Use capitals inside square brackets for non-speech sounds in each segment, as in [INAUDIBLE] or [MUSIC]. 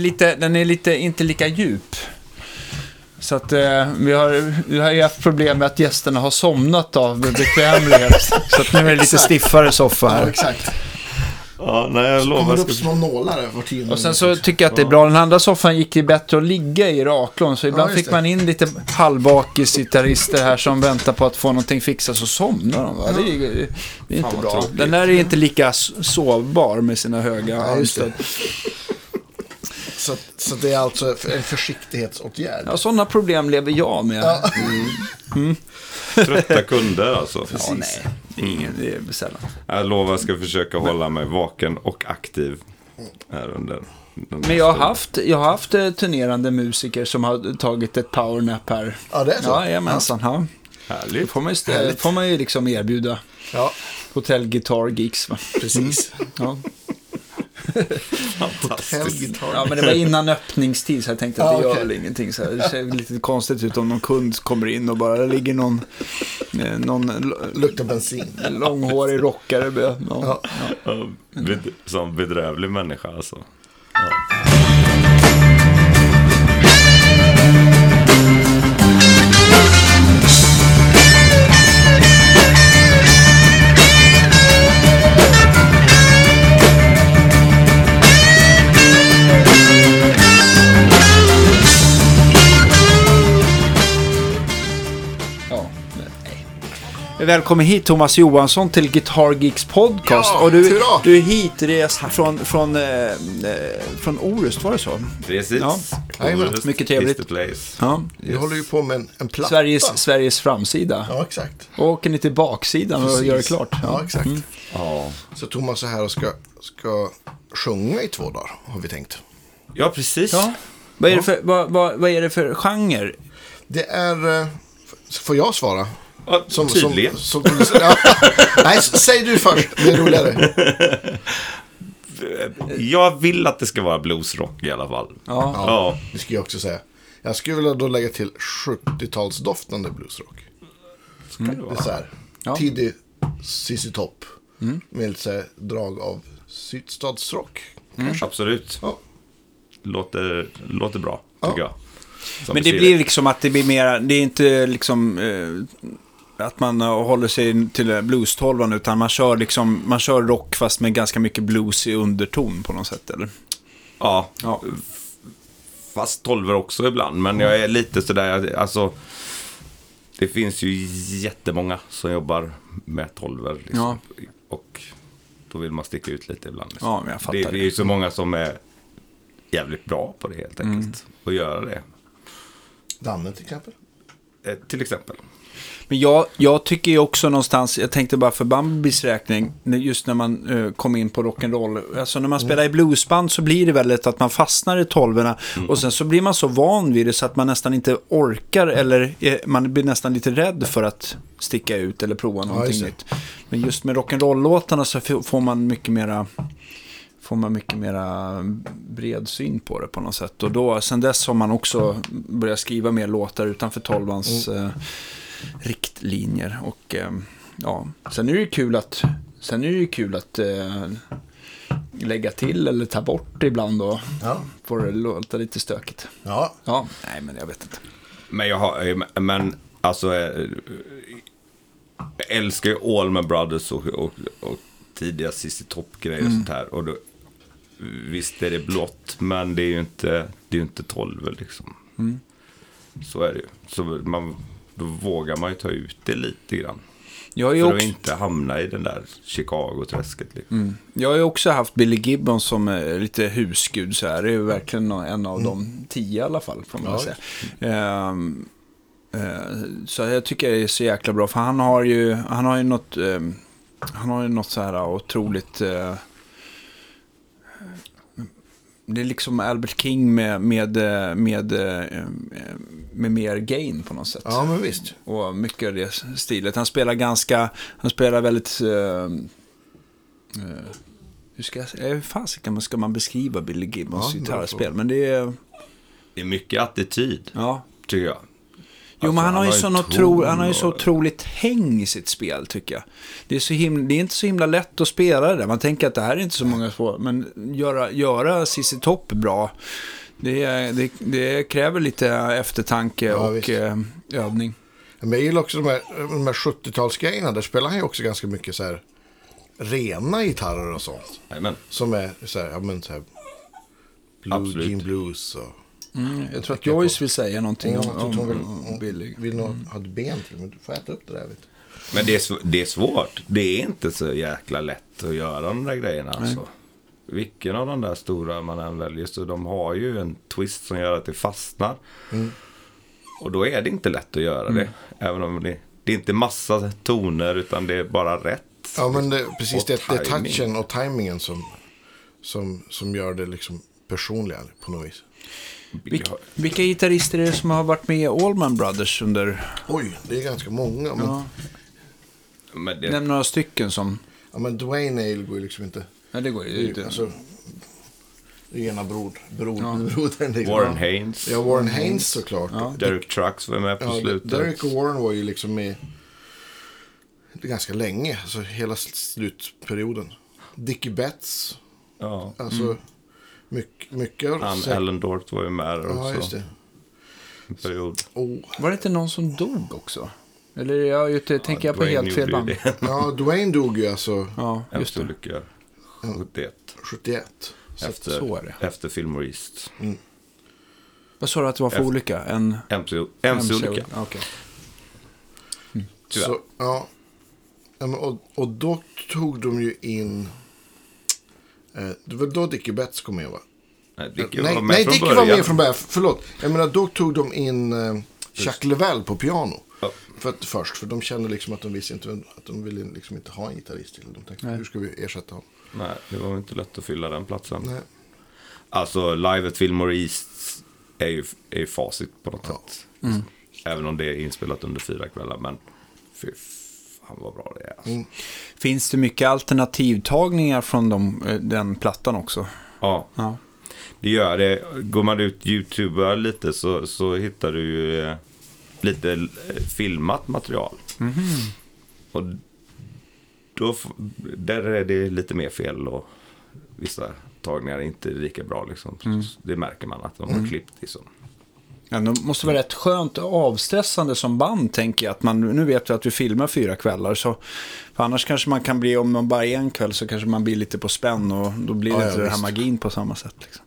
lite, den är lite, inte lika djup. Så att eh, vi, har, vi har ju haft problem med att gästerna har somnat av bekvämlighet. [LAUGHS] så att nu är det lite stiffare soffa Ja, här. exakt. Ja, nej, jag lovar. Kommer Jag upp små nålar var tionde Och sen så tycker jag att det är bra. Den andra soffan gick ju bättre att ligga i raklån. Så ibland just fick det. man in lite halvbakis gitarrister här som väntar på att få någonting fixat. Så somnar de. Va? Det är, det är inte bra. tråkigt. Den där är inte lika sovbar med sina höga Ja, det. Så, så det är alltså en försiktighetsåtgärd. Ja, sådana problem lever jag med. Ja. Trötta kunder alltså. Ja, nej. Det är, ingen, det är sällan. Jag lovar jag ska försöka hålla mig vaken och aktiv här under. Men jag har haft, jag har haft eh, turnerande musiker som har tagit ett powernap här. Ja, det är så? Ja, jajamensan. Ja. Då Härligt. får man ju, stä- Härligt. får man ju liksom erbjuda Ja, hotell guitar gigs. Va? precis. Ja. [LAUGHS] Fantastiskt. Ja, men det var innan öppningstid så jag tänkte att det gör väl ingenting. Så. Det ser lite konstigt ut om någon kund kommer in och bara ligger någon, eh, någon Luktar bensin. långhårig rockare. Ja. Ja. Ja, bed- Som bedrövlig människa alltså. Ja, Välkommen hit Thomas Johansson till Guitar Geeks podcast. Ja, och du, hurra! du är hitrest från, från, eh, eh, från Orust, var det så? Precis. Ja. Orust Mycket trevligt. Ja. Vi håller ju på med en, en platta. Sveriges, Sveriges framsida. Ja, exakt. Och åker ni till baksidan och Precis. gör det klart? Ja, exakt. Ja. Så Thomas är här och ska, ska sjunga i två dagar, har vi tänkt. ja, precis. Ja. Vad, är det för, vad, vad, vad är det för genre? Det är... eh, Får jag svara? Ja, tydligen. Som, som, ja. Nej, säg du först. Det är roligare. Jag vill att det ska vara bluesrock i alla fall. Ja. Ja. Det ska jag också säga. Jag skulle vilja då lägga till 70-talsdoftande bluesrock. Ska det Det är vara. så här. Ja. Tidig ZZ Top. Med lite drag av sydstatsrock. Absolut. Ja. Låter, låter bra, tycker jag. Som Men det blir liksom att det blir mera, det är inte liksom eh, att man eh, håller sig till blues-tolvan utan man kör liksom, man kör rock fast med ganska mycket blues i underton på något sätt eller? Ja, Ja. fast tolver också ibland. Men jag är lite sådär, alltså. Det finns ju jättemånga som jobbar med tolver. Liksom, Ja. Och då vill man sticka ut lite ibland. Liksom. Ja, men jag fattar det, det. det är ju så många som är jävligt bra på det helt enkelt. Mm. Att göra det. Danne till exempel. Eh, till exempel. Men jag, jag tycker ju också någonstans, jag tänkte bara för Bambis räkning, just när man uh, kom in på rock'n'roll. Alltså när man spelar i bluesband så blir det väldigt att man fastnar i tolvorna och sen så blir man så van vid det så att man nästan inte orkar eller eh, man blir nästan lite rädd för att sticka ut eller prova någonting nytt. Men just med rock'n'roll-låtarna så får man mycket mera får man mycket mera bred syn på det på något sätt. Och då, sen dess har man också börjat skriva mer låtar utanför tolvans eh, riktlinjer. Och eh, ja, sen är det ju kul att, sen är det ju kul att eh, lägga till eller ta bort ibland och Ja. få det låta lite stökigt. Ja, Ja, nej men jag vet inte. Men jag har, eh, men alltså. Jag älskar ju Allman Brothers och, och, och tidiga ZZ Top-grejer och sånt här. Och då, visst är det blått, men det är ju inte, det är ju inte tolver liksom. Så är det ju. Så man, då vågar man ju ta ut det lite grann. Jag För att också, inte hamna i den där Chicago-träsket. Liksom. jag har ju också haft Billy Gibbons som eh, lite husgud så här. Det är ju verkligen en av de tio i alla fall, får man Ja. säga. Ehm, eh, så jag tycker det är så jäkla bra, för han har ju, han har ju något, ehm, han har ju något så här otroligt... eh, det är liksom Albert King med, med, eh, med, eh, med mer gain på något sätt. ja men visst. Och mycket av det stilet. Han spelar ganska, han spelar väldigt... eh, eh, hur ska jag säga, hur fasiken ska man beskriva Billy Gibbons Ja, gitarrspel? Men det är, Det är mycket attityd, ja. tycker jag. Jo, men han har, ju en sån ton otro, han har ju så otroligt häng i sitt spel, tycker jag. Det är, så himla, det är inte så himla lätt att spela det där. Man tänker att det här är inte så många svåra, men göra, göra CC Topp bra, det, är- det, det kräver lite eftertanke Ja, och visst. eh, övning. Men jag gillar också de här, de här 70-talsgrejerna. Där spelar han ju också ganska mycket så här rena gitarrer och sånt. Jajamän. Som är så här, ja men så här. Blue Absolut. Jean Blues och... Mm, jag tror att Joyce vill säga någonting Ja, om, hon vill, om, om Billy. vill nog ha ett ben till. Men du får äta upp det där. Vet du. Men det är, det är svårt. Det är inte så jäkla lätt att göra de där grejerna. Alltså. Vilken av de där stora man än väljer så de har ju en twist som gör att det fastnar. Och då är det inte lätt att göra det. Även om det, det är inte massa toner utan det är bara rätt. Ja men det, precis det, det är touchen och tajmingen som, som, som gör det liksom personliga på något vis. Vilka, vilka gitarrister är det som har varit med i Allman Brothers under... Oj, det är ganska många. Men, ja. Ja, Men det, nämn några stycken som... men Dwayne Nail går ju liksom inte. Nej, det går ju inte. alltså, det ena brod, brod, Ja. brodern. Liksom. Warren Haynes. Ja, Warren Haynes såklart. Ja. Derek Trucks var med på Ja, slutet. Derek och Warren var ju liksom med ganska länge, alltså hela slutperioden. Dickie Betts, Ja. alltså mycket, mycket av Han, Ellen Dorth var ju med där Ja, just också. det. En period. Oh. Var det inte någon som dog också? Eller är jag ute, tänker jag på helt fel band? [LAUGHS] Ja, Dwayne dog ju alltså Ja, just det. MC-olycka. 71. 71. Så Efter, så är det. efter Fillmore East. Vad sa du att det var för Efter- olycka? En MC- MC-olycka. Ja, okej. Tyvärr. Så, ja. Ja, men Och, och då tog de ju in... Eh, det var då Dickie Betts kom med va? Nej, Dickie nej, var med nej från Dickie var med från början. Förlåt. Jag menar, då tog de in eh, Jacques Level på piano. Ja. För att, först, för de kände liksom att de visste inte, att de ville liksom inte ha en gitarrist till. De tänkte, Nej. hur ska vi ersätta honom? Nej, det var inte lätt att fylla den platsen. Nej. Alltså, Live at Fillmore East är ju, är ju facit på något Ja. sätt. Mm. Även om det är inspelat under fyra kvällar. Men fy fan vad bra det. Alltså. Mm. Finns det mycket alternativtagningar från de, eh, den plattan också? Ja, Ja. det gör det. Går man ut youtuber lite så, så hittar du ju eh, lite eh, filmat material. Mhm. Och då, där är det lite mer fel och vissa tagningar är inte lika bra. Liksom. Mm. Det märker man att de har klippt liksom. Ja, det måste vara rätt skönt och avstressande som band, tänker jag. Att man, nu vet vi att vi filmar fyra kvällar, så för annars kanske man kan bli, om man bara är en kväll, så kanske man blir lite på spänn och då blir det Ja, ja, inte den här magin på samma sätt. Liksom.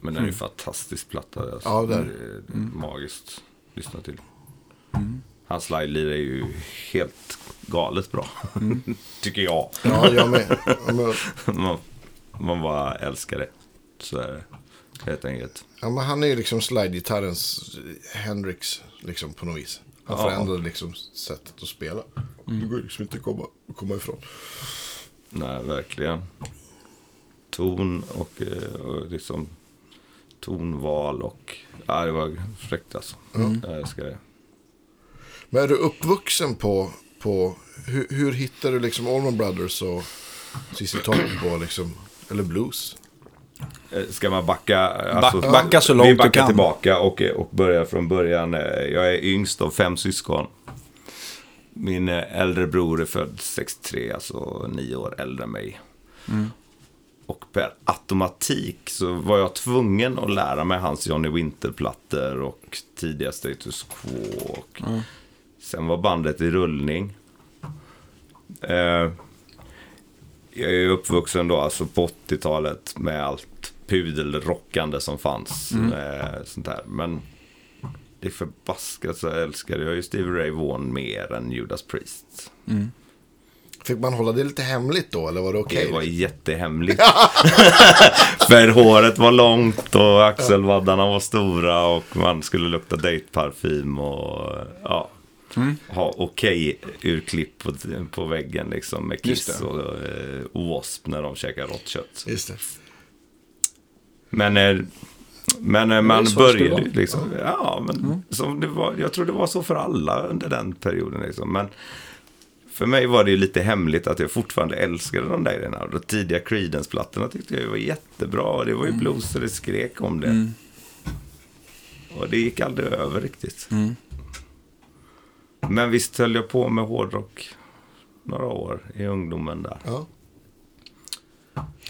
Men den är ju fantastisk platta. Alltså. Ja, det är det är magiskt att lyssna till. Hans slide är ju helt galet bra. [LAUGHS] Tycker jag. Ja, jag med. Ja, men, [LAUGHS] man, man bara älskar det. Så är det. Helt enkelt. Ja, men han är ju liksom slide-gitarrens eh, Hendrix, liksom på något vis. Han Ja. förändrade liksom sättet att spela. Det går liksom inte att komma, komma ifrån. Nej, verkligen. Ton och, eh, och liksom tonval och... Ja, det var fräckt alltså. Jag älskar det. Men är du uppvuxen på, på hur, hur hittar du liksom Allman Brothers och ZZ Top och liksom, eller blues? Eh, Ska man backa? Alltså, Back- backa så långt vi du backar kan. tillbaka och, och börjar från början. Eh, Jag är yngst av fem syskon. Min eh, äldre bror är född 63, alltså nio år äldre än mig. Och per automatik så var jag tvungen att lära mig hans Johnny Winter-plattor och tidiga Status Quo. Och Sen var bandet i rullning. Eh, jag är uppvuxen då alltså på 80-talet med allt pudelrockande som fanns. Med sånt här. Men det är förbaskat så jag älskar jag ju Stevie Ray Vaughan mer än Judas Priest. Fick man hålla det lite hemligt då, eller var det okej? Det var jättehemligt. [LAUGHS] [LAUGHS] För håret var långt och axelvaddarna var stora och man skulle lukta dateparfym och ja. Ha okej urklipp på, på väggen liksom med Kiss det. och eh, Wasp när de käkar rått kött. Just det. Men, eh, men eh, man började liksom, ja, men som det var, jag tror det var så för alla under den perioden liksom. Men för mig var det ju lite hemligt att jag fortfarande älskade de där grejerna. Och de tidiga Creedence-plattorna tyckte jag var jättebra. Och det var ju blues och det skrek om det. Och det gick aldrig över riktigt. Men visst höll jag på med hårdrock några år i ungdomen där. Ja.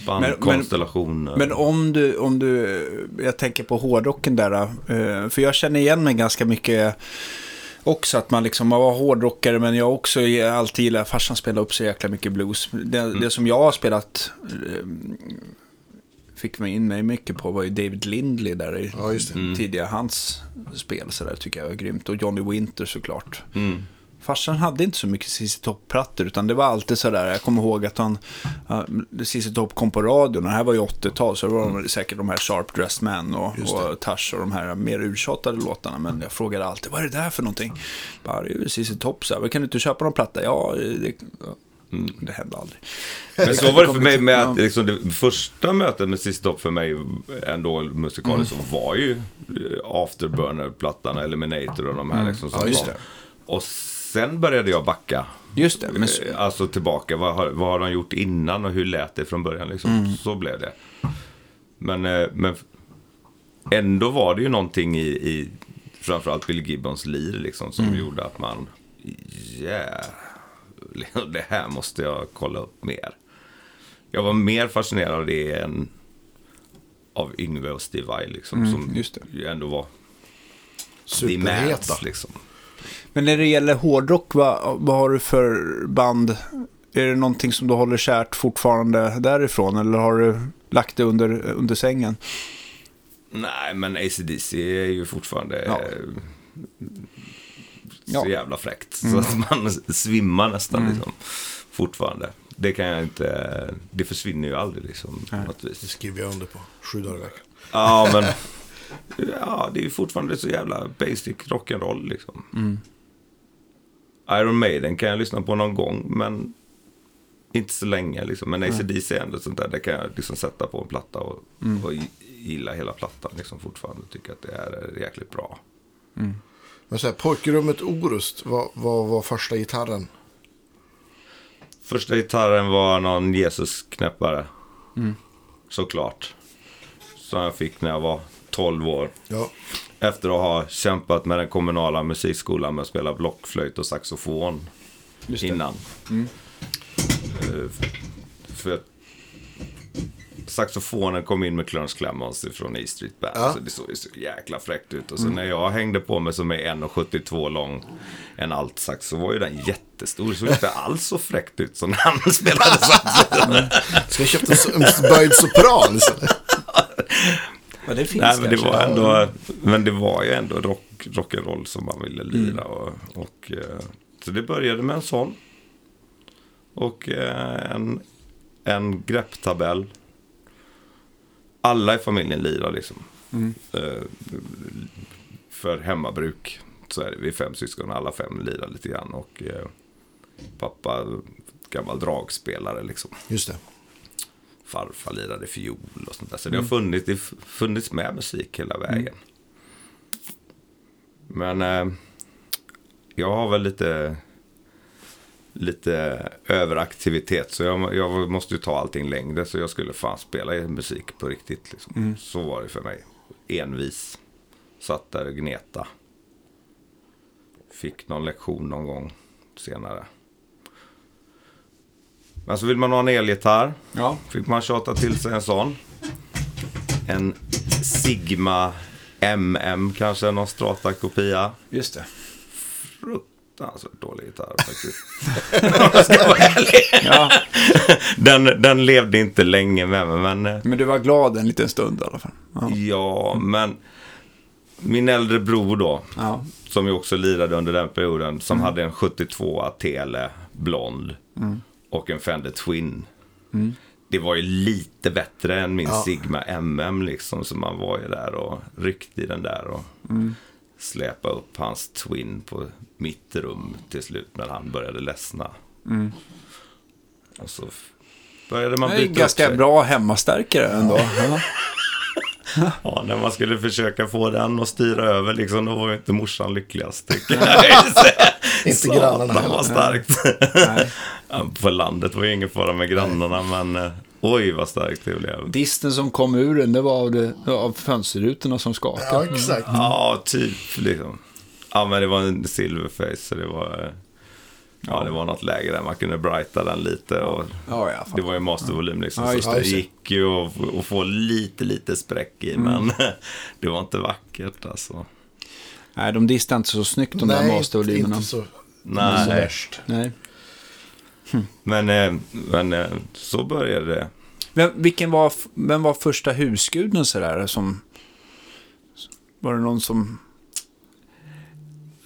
Bandkonstellationer. Men om du, om du, jag tänker på hårdrocken där, eh, för jag känner igen mig ganska mycket också att man liksom var hårdrockare, men jag också alltid gillar, farsan spelade upp så jäkla mycket blues. Det, Mm. det som jag har spelat, eh, fick mig in mig mycket på var ju David Lindley där i Ja. Mm. tidiga, hans spel så där tycker jag var grymt. Och Johnny Winter såklart. Mm. Farsan hade inte så mycket ZZ Top-plattor, utan det var alltid sådär, jag kommer ihåg att han, uh, ZZ Top kom på radion, och det här var ju 80-tal, så det var de säkert de här Sharp Dressed Man och, och Tush och de här mer uttjatade låtarna, men jag frågade alltid, vad är det där för någonting? Bara, det är ju ZZ Top, så här, "Men kan du inte köpa någon platta? Ja, det, ja. det hände aldrig. Men så var det för mig [LAUGHS] med att liksom, det första mötet med Sista Stopp för mig ändå musikaliskt Mm. var ju eh, Afterburner-plattan, Eliminator och de här liksom som Ja. Och sen började jag backa. Just det, men Eh, Alltså tillbaka, vad har, vad har de gjort innan och hur lät det från början liksom. Mm. Så blev det. Men, eh, men ändå var det ju någonting i, i framförallt Bill Gibbons lir liksom som Mm. gjorde att man, yeah, [LAUGHS] det här måste jag kolla upp mer. Jag var mer fascinerad av det än av Yngve och Steve Vai liksom. som Mm, ju ändå var Superheta. mans liksom. Men när det gäller hårdrock, vad, vad har du för band? Är det någonting som du håller kärt fortfarande därifrån, eller har du lagt det under, under sängen? Nej, men ACDC är ju fortfarande Ja. eh, Ja. så jävla fräckt. Så att man svimmar nästan liksom. Fortfarande. Det kan jag inte, det försvinner ju aldrig liksom. På något Det skriver jag under på. Sju dagar i veckan. Ja, men ja, det är ju fortfarande så jävla basic rock'n'roll liksom. Iron Maiden kan jag lyssna på någon gång, men inte så länge liksom. Men ACDC är ändå sånt där, det kan jag liksom sätta på en platta och, och gilla hela plattan liksom fortfarande. Tycker att det är jäkligt bra. Men så här, pojkrummet Orust, vad var första gitarren? Första gitarren var någon Jesus-knäppare. Såklart. Som jag fick när jag var 12 år. Ja, Efter att ha kämpat med den kommunala musikskolan med att spela blockflöjt och saxofon innan. Eh, f- För saxofonen kom in med Clarence Clemons från E Street Band. Ja. Så det såg ju så jäkla fräckt ut. Och så när jag hängde på mig som är 1,72 lång, en altsax, så var ju den jättestor. Det såg inte [LAUGHS] alls så fräckt ut som när han [LAUGHS] spelade saxofon. ska jag köpa en böjd sopran? [LAUGHS] Ja, det finns Nej, men det kanske. var ändå, men det var ju ändå rock, rock'n'roll som man ville lira. Och, och, eh, så det började med en sån. Och eh, en, en grepptabell. Alla i familjen lirar liksom. Eh, För hemmabruk så är det vi är fem syskon, alla fem lirar lite grann. Och pappa, gammal dragspelare liksom Just det. Farfar lirade fiol och sånt där. Så det har funnits, det funnits med musik hela vägen. Men eh, jag har väl lite, lite överaktivitet. Så jag, jag måste ju ta allting längre. Så jag skulle fan spela musik på riktigt. Liksom. Så var det för mig. Envis. Satt där och gneta. Fick någon lektion någon gång senare. Men så vill man ha en elgitarr. Ja. Fick man tjata till sig en sån. En Sigma MM kanske, någon strata-kopia. Just det. Fruktansvärt dålig gitarr faktiskt. Om [LAUGHS] jag ska vara ärlig. Ja, Den, den levde inte länge med mig, men... eh, men du var glad en liten stund i alla fall. Ja. Ja, men min äldre bror då, Ja. som ju också lirade under den perioden, som hade en 72 Tele blond och en Fender Twin. Det var ju lite bättre än min Ja. Sigma MM liksom, så man var ju där och ryckte i den där och släpa upp hans Twin på mitt rum till slut när han började ledsna. Och så började man Det är byta upp ganska sig. bra hemmastärkare ändå. Ja. [LAUGHS] Ja, när man skulle försöka få den att styra över liksom, då var ju inte morsan lyckligast. [LAUGHS] Inte grannarna Satan heller. vad starkt. [LAUGHS] På landet var ju ingen fara med grannarna, men eh, oj vad starkt det blev. Disten som kom ur den, det var av, det, av fönsterrutorna som skakade. Ja, exakt. Ja, typ liksom. Ja, men det var en silverface, så det var... eh, Ja, det var något läge där man kunde brighta den lite. Och Ja, ja. det var ju mastervolym liksom. Ja, så det. gick ju att, få lite, lite spräck i. Men [LAUGHS] det var inte vackert alltså. Nej, de distade inte så snyggt de där Nej, mastervolymerna. inte så, inte så Nej, värst. Nej. men, eh, men eh, så började det. Vem, vilken var, vem var första husguden sådär som... Var det någon som...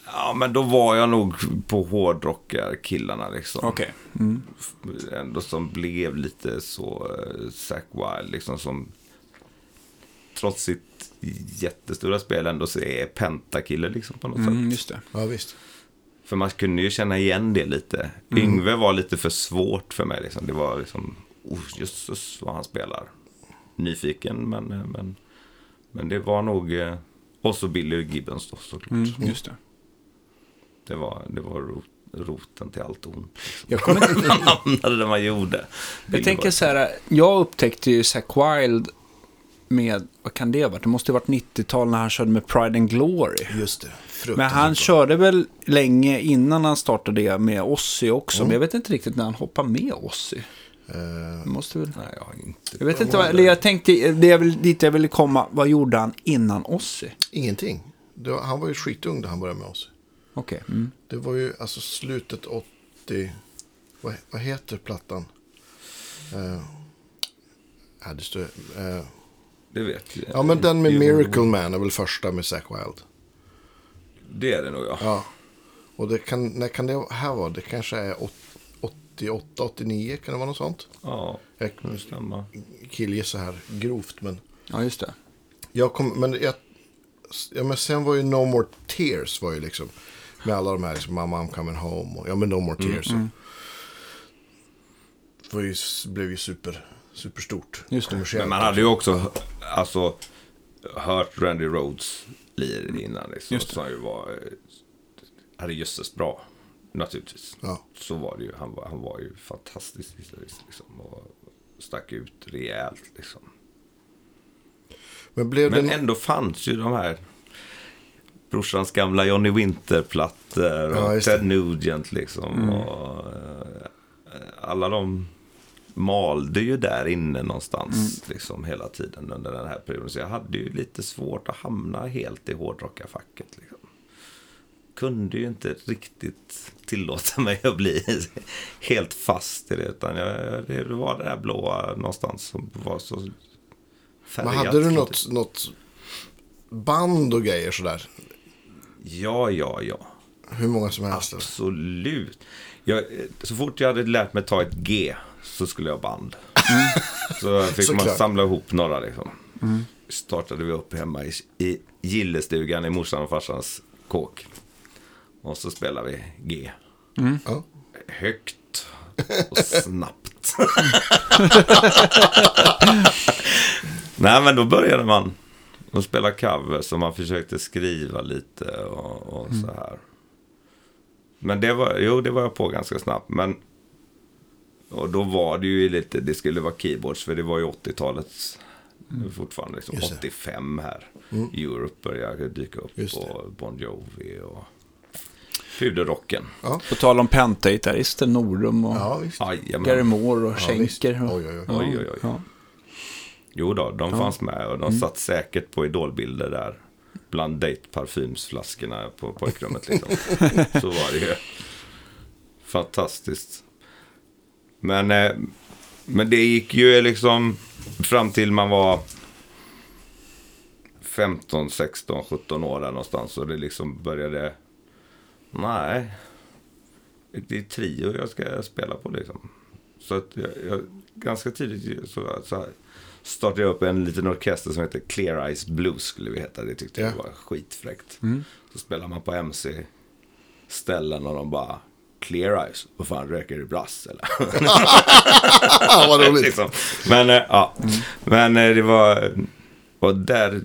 Ja, men då var jag nog på hårdrockarkillarna liksom. Okej. Mm. Ändå som blev lite så uh, Zack Wild, liksom som trots sitt jättestora spel ändå så är pentakille liksom på något Mm, sätt. just det. Ja, visst. För man kunde ju känna igen det lite. Yngve var lite för svårt för mig liksom. Det var liksom, oh jösses vad han spelar. Nyfiken men, men, men det var nog, eh, och så Billy Gibbons då såklart. Mm, just det. Det var, det var rot, roten till allt ont. Jag, kommer inte, [LAUGHS] Man hamnade där man gjorde. jag Billy tänker var- så här, jag upptäckte ju Zack Wild med, vad kan det ha varit? Det måste ha varit 90-tal när han körde med Pride and Glory. Just det. Men han körde väl länge innan han startade det med Ozzy också. Mm. Men jag vet inte riktigt när han hoppade med Ozzy. Det måste väl... Nej, jag har inte. Jag vet inte, vad, eller jag tänkte, det är väl dit jag ville komma, vad gjorde han innan Ozzy? ingenting. Var, han var ju skitung när han började med oss. Okej. Mm. Det var ju alltså slutet 80... Vad, vad heter plattan? Uh, ja, det står... eh, Det vet jag. ja, men den med Miracle Man är väl första med Zack Wild. Det är det nog ja. Ja. Och det kan, när kan det här vara? Det kanske är åt- 88, 89, kan det vara något sånt? Ja, Jag det stämmer. killgissar här grovt, men... Ja, just det. Jag kom, men, jag, ja, men sen var ju No More Tears var ju liksom med alla de här liksom, Mamma I'm coming home och ja men No More Tears. Mm, Det var ju, blev ju super, superstort. Just det. Men man hade ju också alltså, hört Randy Rhodes lir innan. Liksom, Just det. som ju var, eh, hade jösses bra. Naturligtvis. Ja. Så var det ju. Han var, han var ju fantastisk gitarrist. Liksom, och stack ut rejält. Liksom. Men blev Men det... ändå fanns ju de här brorsans gamla Johnny Winter-plattor och Ja, Ted. Nugent liksom. Och, eh, alla de malde ju där inne någonstans liksom hela tiden under den här perioden. Så jag hade ju lite svårt att hamna helt i hårdrockarfacket. Liksom. Kunde ju inte riktigt tillåta mig att bli [LAUGHS] helt fast i det. Utan jag, det var det där blåa någonstans som var så Men färgat. hade du något, något band och grejer sådär? Ja, ja, ja. Hur många som helst? Absolut. Jag, så fort jag hade lärt mig ta ett G så skulle jag band. Så fick man Såklart. samla ihop några liksom. Startade vi upp hemma i, i gillestugan i morsan och farsans kåk. Och så spelade vi G. Ja. Högt och [LAUGHS] snabbt. Nej, men då började man att spela covers och man försökte skriva lite och, och så här. Men det var, jo, det var jag på ganska snabbt. Men, och då var det ju lite, det skulle vara keyboards för det var ju 80-talets fortfarande. Liksom, Just det. 85 här. Europe började dyka upp och Bon Jovi och puderrocken. På tal om pentagitarrister, Norum och Ja, visst. Jajamän. Gary Moore och Ja, Schenker. och- Oj, oj, oj. Ja, Oj, oj, oj. Ja. Jo då, de fanns med och de Mm. satt säkert på idolbilder där. Bland date-parfymsflaskorna på pojkrummet liksom. [LAUGHS] Så var det ju. Fantastiskt. Men, eh, men det gick ju liksom fram till man var 15, 16, 17 år där någonstans. Och det liksom började, nej, det är trio jag ska spela på liksom. Så att jag, jag, ganska tidigt så, så startade jag upp en liten orkester som heter Clear Eyes Blues skulle vi heta. Det tyckte Ja. jag var skitfräckt. Så spelar man på MC-ställen och de bara Clear Eyes, vad fan röker du brass eller? [LAUGHS] Vad roligt. liksom. Men eh, ja, men eh, det var... Och där,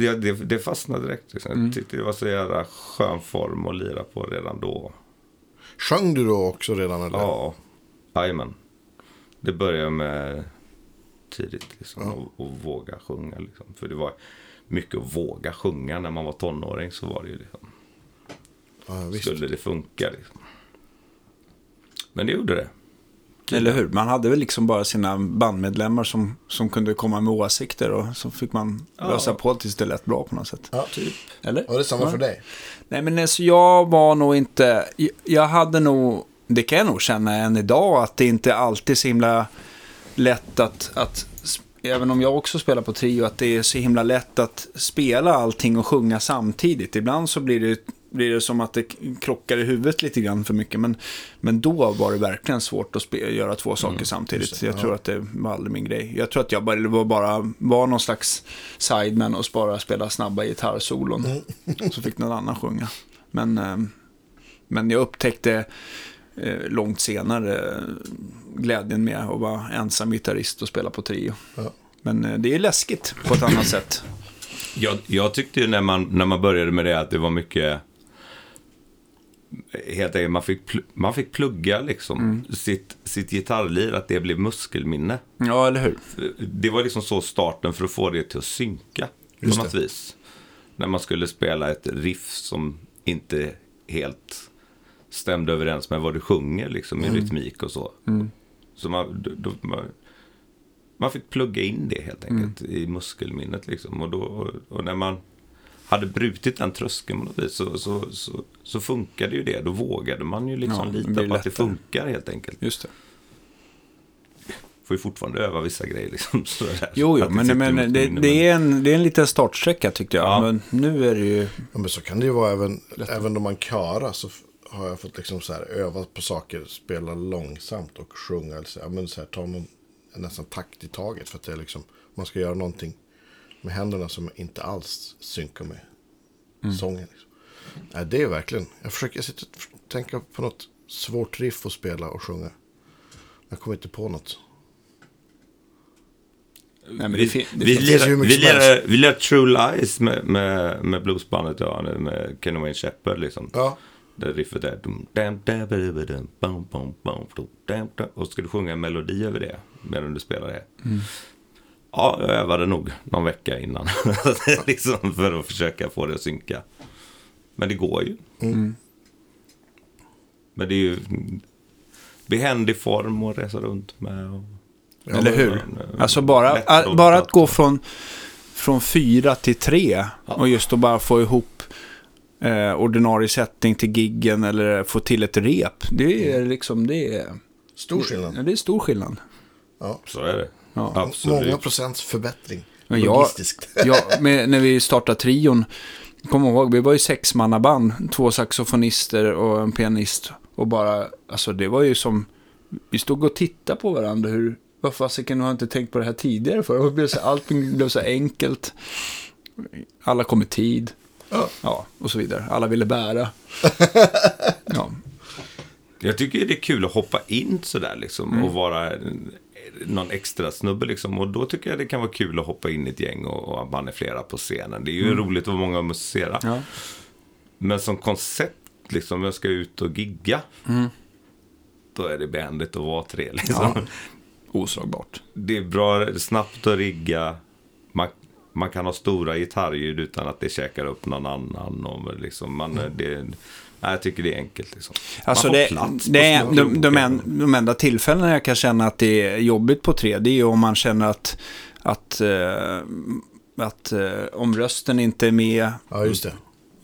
jag, det, det fastnade direkt. Liksom. Jag tyckte det var så jävla skön form att lira på redan då. Sjöng du då också redan? Eller? Ja, jajamän. Det började med tidigt liksom, och, och våga sjunga. Liksom. För det var mycket att våga sjunga när man var tonåring. Så var det ju liksom. Ja, skulle det funka. Liksom. Men det gjorde det. Eller hur? Man hade väl liksom bara sina bandmedlemmar som, som kunde komma med åsikter och så fick man Ja. lösa på tills det lät bra på något sätt. Ja, Eller? och det är samma Ja. för dig. Nej, men alltså, jag var nog inte... jag- Jag hade nog... Det kan jag nog känna än idag, att det inte alltid är så himla lätt att... att även om jag också spelar på trio, att det är så himla lätt att spela allting och sjunga samtidigt. Ibland så blir det, blir det som att det krockar i huvudet lite grann för mycket. Men, men då var det verkligen svårt att spe, göra två saker samtidigt. just det, jag ja. tror att det var aldrig min grej. Jag tror att jag bara var, bara, var någon slags sideman och bara spela snabba gitarrsolon. [LAUGHS] Så fick någon annan sjunga. Men, eh, men jag upptäckte eh, långt senare eh, glädjen med att vara ensam gitarrist och spela på trio. Ja. Men det är läskigt på ett annat sätt. [CLEARS THROAT] Jag, jag tyckte ju när man, när man började med det att det var mycket... Helt enkelt, man fick, man fick plugga liksom Mm. sitt, sitt gitarrlir, att det blev muskelminne. Ja, eller hur? Det var liksom så starten för att få det till att synka Just på något det. vis. När man skulle spela ett riff som inte helt stämde överens med vad du sjunger liksom Mm. i rytmik och så. Så man, då, då, man, man fick plugga in det helt enkelt Mm. i muskelminnet liksom. Och, då, och, och när man hade brutit den tröskeln på något vis så, så, så, så funkade ju det. Då vågade man ju liksom Ja, det lita på att det lättare. funkar helt enkelt. Just det. Får ju fortfarande öva vissa grejer liksom. [LAUGHS] Sådär, Jo, jo, men, sitter men det, det, är en, det är en liten startsträcka tyckte jag. Ja. Men nu är det ju... Ja, men så kan det ju vara även, även om man körar så har jag fått liksom så här öva på saker, spela långsamt och sjunga. Eller så, ja, men så här, ta någon, nästan takt i taget för att det är liksom, man ska göra någonting med händerna som inte alls synkar med sången. Liksom. Nej, det är verkligen, jag försöker jag sitter och tänka på något svårt riff att spela och sjunga. Jag kommer inte på något. Nej, men det, Vi, det lirar, vi, lirar, vi lirar True Lies med, med, med bluesbandet, ja, med Kenny Wayne Shepherd liksom. Ja, Där riffet är... Och så ska du sjunga en melodi över det medan du spelar det. Ja, jag övade nog någon vecka innan. [LAUGHS] liksom för att försöka få det att synka. Men det går ju. Men det är ju behändig form att resa runt med. Och, Eller hur? men, Alltså bara, att, bara att gå från, från fyra till tre och just att bara få ihop eh, ordinarie sättning till giggen eller få till ett rep. Det är liksom, det är, stor skillnad. ja, det är stor skillnad. Ja. Så är det. Ja. Absolut. Många procents förbättring. Men jag, Logistiskt. ja, med, när vi startade trion, kom ihåg, vi var ju sexmannaband, två saxofonister och en pianist. Och bara, alltså det var ju som, vi stod och tittade på varandra, hur, vad fasiken, har jag inte tänkt på det här tidigare för? Blev så, allting blev så enkelt. Alla kom i tid. Ja. Ja, och så vidare. Alla ville bära. [LAUGHS] Ja, Jag tycker det är kul att hoppa in sådär liksom och vara någon extra snubbe liksom. Och då tycker jag det kan vara kul att hoppa in i ett gäng och, och man är flera på scenen. Det är ju roligt att vara många och musicera. ja. Men som koncept, liksom, jag ska ut och gigga. Då är det behändigt att vara tre liksom. Ja. oslagbart. Det är bra, snabbt att rigga. Man, man kan ha stora gitarrljud utan att det käkar upp någon annan. Och liksom man, det, nej, jag tycker det är enkelt. Liksom. Alltså det, det är, de, de, en, de enda tillfällena jag kan känna att det är jobbigt på tre, det är ju om man känner att, att, eh, att eh, om rösten inte är med, Ja, just det.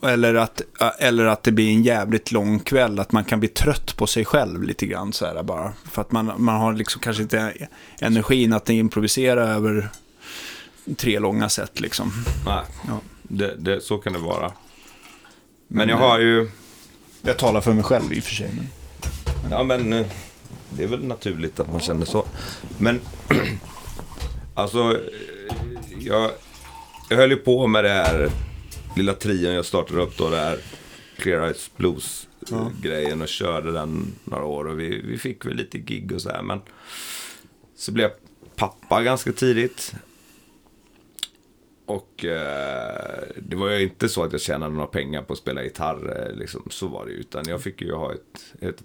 eller att, eller att det blir en jävligt lång kväll, att man kan bli trött på sig själv lite grann så här bara. För att man, man har liksom kanske inte energin att improvisera över tre långa set liksom. Nej, Ja. det, det, så kan det vara. Men jag har ju... Jag talar för mig själv i och för sig. Men... Ja, men eh, det är väl naturligt att man känner så. Men [CLEARS THROAT] alltså, eh, jag, jag höll ju på med det här lilla trion jag startade upp då, det här Clear Eyes Blues-grejen och körde den några år. Och vi, vi fick väl lite gig och så här, men så blev jag pappa ganska tidigt. Och eh, det var ju inte så att jag tjänade några pengar på att spela gitarr, eh, liksom, så var det ju. Utan jag fick ju ha ett, ett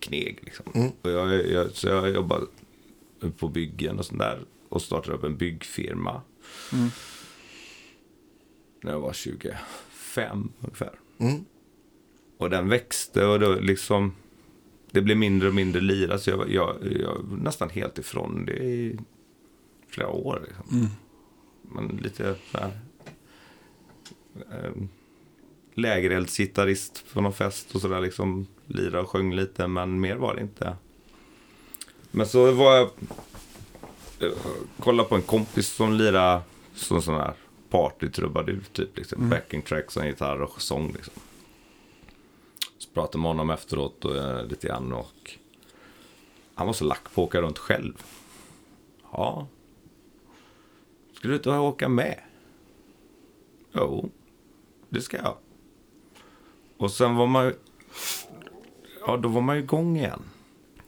kneg liksom. Och jag, jag, så jag jobbade på byggen och sånt där. Och startade upp en byggfirma. När jag var 25 ungefär. Mm. Och den växte och då liksom... Det blev mindre och mindre lira, så jag, jag, jag var nästan helt ifrån det i flera år. Liksom. Men lite så här... Eh, lägereldsgitarrist på någon fest och sådär liksom. Lira och sjöng lite, men mer var det inte. Men så var jag... eh, Kollade på en kompis som lirade som sån här partytrubadur typ. Liksom. Backing tracks en gitarr och sång liksom. Så pratade med honom efteråt och, eh, lite grann och han var så lack på att åka runt själv. Ja. Ska du inte åka med? Jo, det ska jag. Och sen var man ju... Ja, då var man ju igång igen.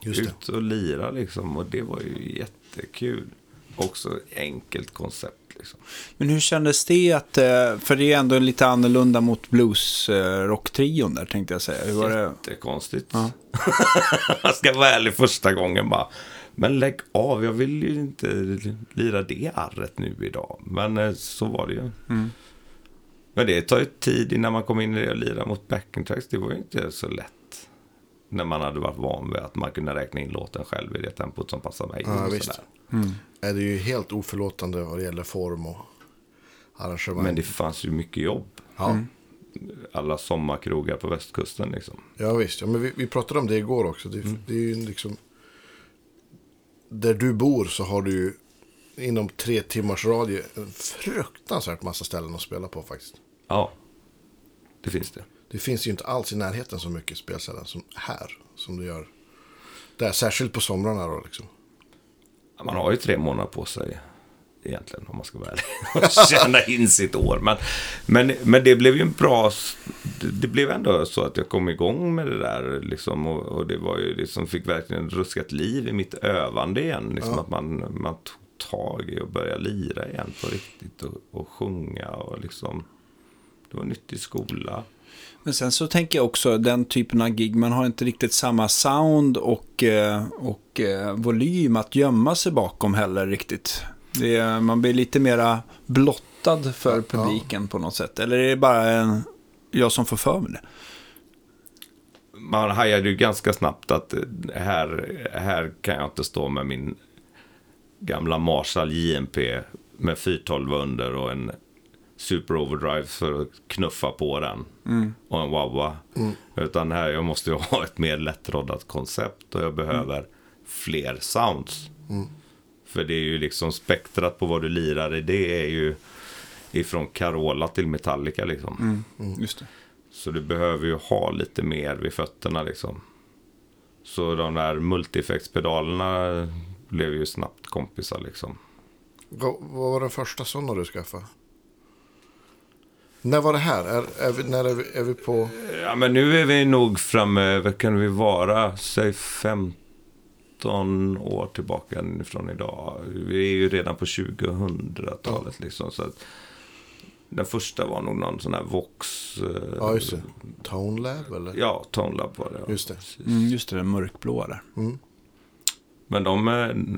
Just det. Ut och lira liksom. Och det var ju jättekul. Också enkelt koncept liksom. Men hur kändes det att, eh, för det är ändå lite annorlunda mot blues-rocktrion där tänkte jag säga. Hur var det? Jättekonstigt. Ja. [LAUGHS] jag ska vara ärlig första gången bara. Men lägg av, jag vill ju inte lira det arret nu idag. Men eh, så var det ju. Mm. Men det tar ju tid innan man kommer in i det och lira mot backing tracks. Det var ju inte så lätt. När man hade varit van vid att man kunde räkna in låten själv i det tempot som passar mig. Ja, visst. Är det är ju helt oförlåtande vad det gäller form och arrangemang. Men det fanns ju mycket jobb. Ja, Alla sommarkrogar på västkusten liksom. ja visst. Ja, men vi, vi pratade om det igår också. Det, det är ju liksom... Där du bor så har du ju inom tre timmars radie en fruktansvärt massa ställen att spela på faktiskt. Ja, det finns det. Det finns ju inte alls i närheten så mycket spelställen som här. Som det gör där. Särskilt på somrarna då liksom. Man har ju tre månader på sig egentligen, om man ska vara ärlig. [LAUGHS] Och tjäna in sitt år. Men, men, men det blev ju en bra... Det, det blev ändå så att jag kom igång med det där. Liksom, och, och det var ju liksom, fick verkligen ruskat liv i mitt övande igen. Liksom, Att man, man tog tag i och började lira igen på riktigt. Och, och sjunga och liksom... Det var en nyttig skola. Men sen så tänker jag också den typen av gig, man har inte riktigt samma sound och, eh, och eh, volym att gömma sig bakom heller riktigt. Det är, man blir lite mera blottad för Ja. publiken på något sätt. Eller är det bara en, jag som får för mig det? man hajade ju ganska snabbt att eh, här, här kan jag inte stå med min gamla Marshall JMP med 412 under och en Super Overdrive för att knuffa på den. Och en wah Utan här, jag måste ju [LAUGHS] ha ett mer lättroddat koncept och jag behöver fler sounds. För det är ju liksom spektrat på vad du lirar i, det är ju ifrån Carola till Metallica liksom. Just det. Så du behöver ju ha lite mer vid fötterna liksom. Så de där multieffektspedalerna blev ju snabbt kompisar liksom. Vad, var den första sådana du skaffade? När var det här? Är, är vi, när är vi, är vi på... Ja men nu är vi nog framme, vad kan vi vara? Säg 15 år tillbaka från idag. Vi är ju redan på 2000-talet liksom. Så att den första var nog någon sån här Vox. eh, Ja, just det. Tone Lab eller? Ja, Tone Lab var det. ja. Just det. Mm, just det, den mörkblåa där. Men de, eh,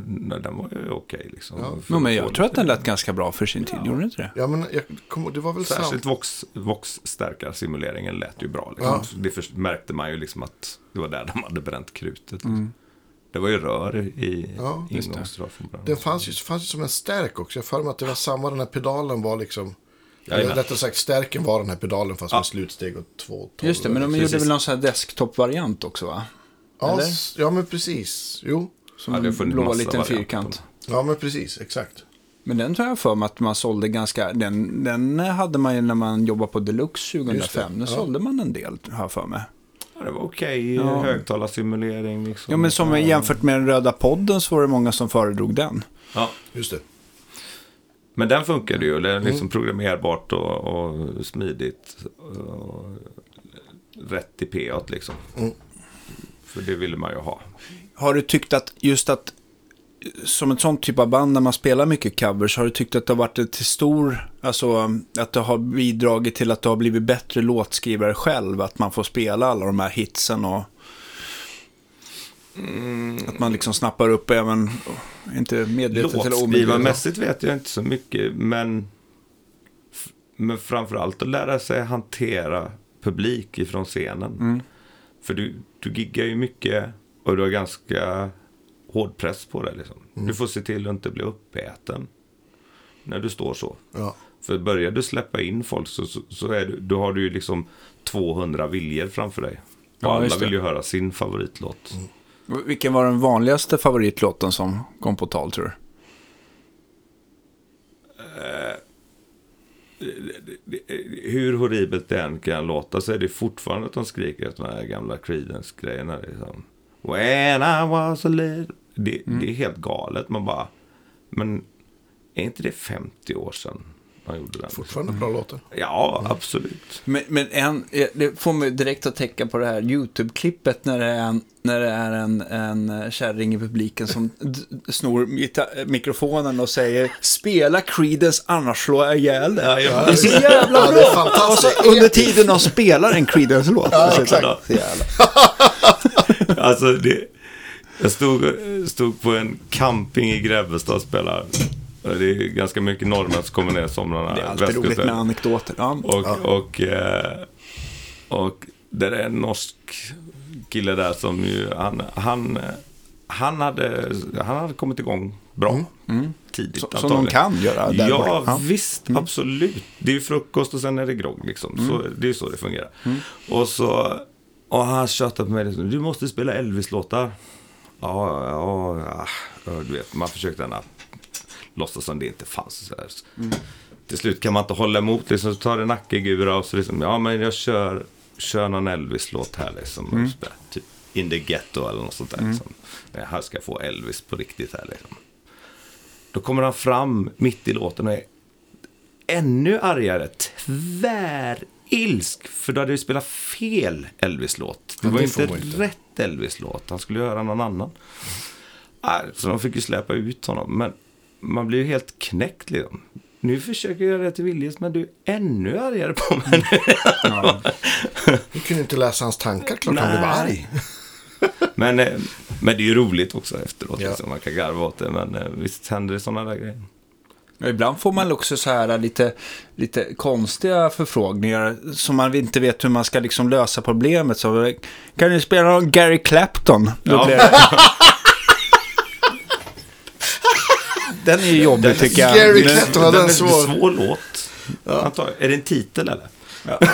nej, den var ju okej liksom. Ja. Men jag tror att den lät ganska bra för sin tid, gjorde den inte det? Ja, men jag kom, det var väl Särskilt. Vox, Vox stärkarsimuleringen lät ju bra. Liksom. Ja. Det först, märkte man ju liksom att det var där de hade bränt krutet. Mm. Det var ju rör i Ja, just det. fanns ju, fanns ju som en stärk också. Jag för mig att det var samma, den här pedalen var liksom... Jajamän. rättare sagt, stärken var den här pedalen fast Ja. med slutsteg och två tolv. Just det, men de Precis. gjorde väl någon sån här desktop-variant också va? ja, eller? ja, men precis. Jo. Som Ja, en blå liten fyrkant. Ja, men precis. Exakt. Men den tror jag för mig att man sålde ganska, den, den hade man ju när man jobbade på Deluxe Just 2005. det, Den ja. sålde man en del, har jag för mig. Ja, det var okej Ja. högtalarsimulering. Liksom. Ja, men som jämfört med den röda podden så var det många som föredrog den. Ja. Just det. Men den funkade ju. Det är liksom Mm. programmerbart och, och smidigt. Och rätt i P liksom. Mm. För det ville man ju ha. Har du tyckt att just att som ett sånt typ av band när man spelar mycket covers, har du tyckt att det har varit till stor, alltså att det har bidragit till att du har blivit bättre låtskrivare själv, att man får spela alla de här hitsen och att man liksom snappar upp även, inte medvetet eller omedvetet. Låtskrivarmässigt vet jag inte så mycket, men, men framförallt att lära sig hantera publik ifrån scenen. Mm. För du, du giggar ju mycket och du har ganska hård press på dig. Liksom. Du får se till att inte bli uppäten när du står så. Ja. För börjar du släppa in folk så, så, så är du, då har du ju liksom 200 viljor framför dig. Och Ja, alla vill ju höra sin favoritlåt. Vilken var den vanligaste favoritlåten som kom på tal tror du? Hur horribelt det än kan låta så är det fortfarande att de skriker efter de här gamla Creedence-grejerna. Liksom. When I was a little... Det, det är helt galet. Man bara... Men är inte det 50 år sedan man gjorde den? Fortfarande bra låtar. Ja, absolut. Men, men en, det får mig direkt att tänka på det här YouTube-klippet när det är en, när det är en, en kärring i publiken som snor mikrofonen och säger spela Creedence annars slår jag ihjäl dig. Ja, ja. Det är så jävla Ja, bra! det är fantastiskt. Och så under tiden de spelar en Creedence-låt. Ja, Så- exakt. så jävla. [LAUGHS] Alltså, det, jag stod, stod på en camping i Grebbestad och spelade. Det är ganska mycket norrmän som kommer ner somrarna. Det är alltid roligt med anekdoter. Ja. Och, och, eh, och där är en norsk kille där som ju, han, han, han, hade, han hade kommit igång bra tidigt. Som, som de kan göra där Ja. Ja. visst, absolut. Det är ju frukost och sen är det grogg liksom. Så, det är ju så det fungerar. Och så, och han tjatade på mig du måste spela Elvis-låtar. Ja, ja, ja, du vet, man försökte gärna låtsas som det inte fanns. Här. Till slut kan man inte hålla emot, liksom, så tar det nackegura och så liksom, ja men jag kör, kör någon Elvis-låt här liksom. Och spelar, typ In the Ghetto eller något sånt där. Liksom. Jag här ska jag få Elvis på riktigt här liksom. Då kommer han fram mitt i låten och är ännu argare, tvärilsk. För då hade vi spelat fel Elvis-låt. Det Ja, var inte rätt Elvis-låt. Han skulle göra någon annan. Nej, Så de fick ju släppa ut honom. Men man blir ju helt knäckt liksom. Nu försöker jag göra det till Viljes, men du är ännu argare på mig nu. Du kunde inte läsa hans tankar, klart han blev Nej. arg. [LAUGHS] Men, eh, men det är ju roligt också efteråt. Ja. Liksom. Man kan garva åt det, men eh, visst händer det sådana där grejer. Ja, Ibland får man också så här lite, lite konstiga förfrågningar som man inte vet hur man ska liksom lösa problemet. Så, kan du spela någon Gary Clapton? Ja. Den är ju jobbig tycker jag. Gary Clapton, ja, den är svår. svår låt. Antar, är det en titel eller? Ja. [LAUGHS]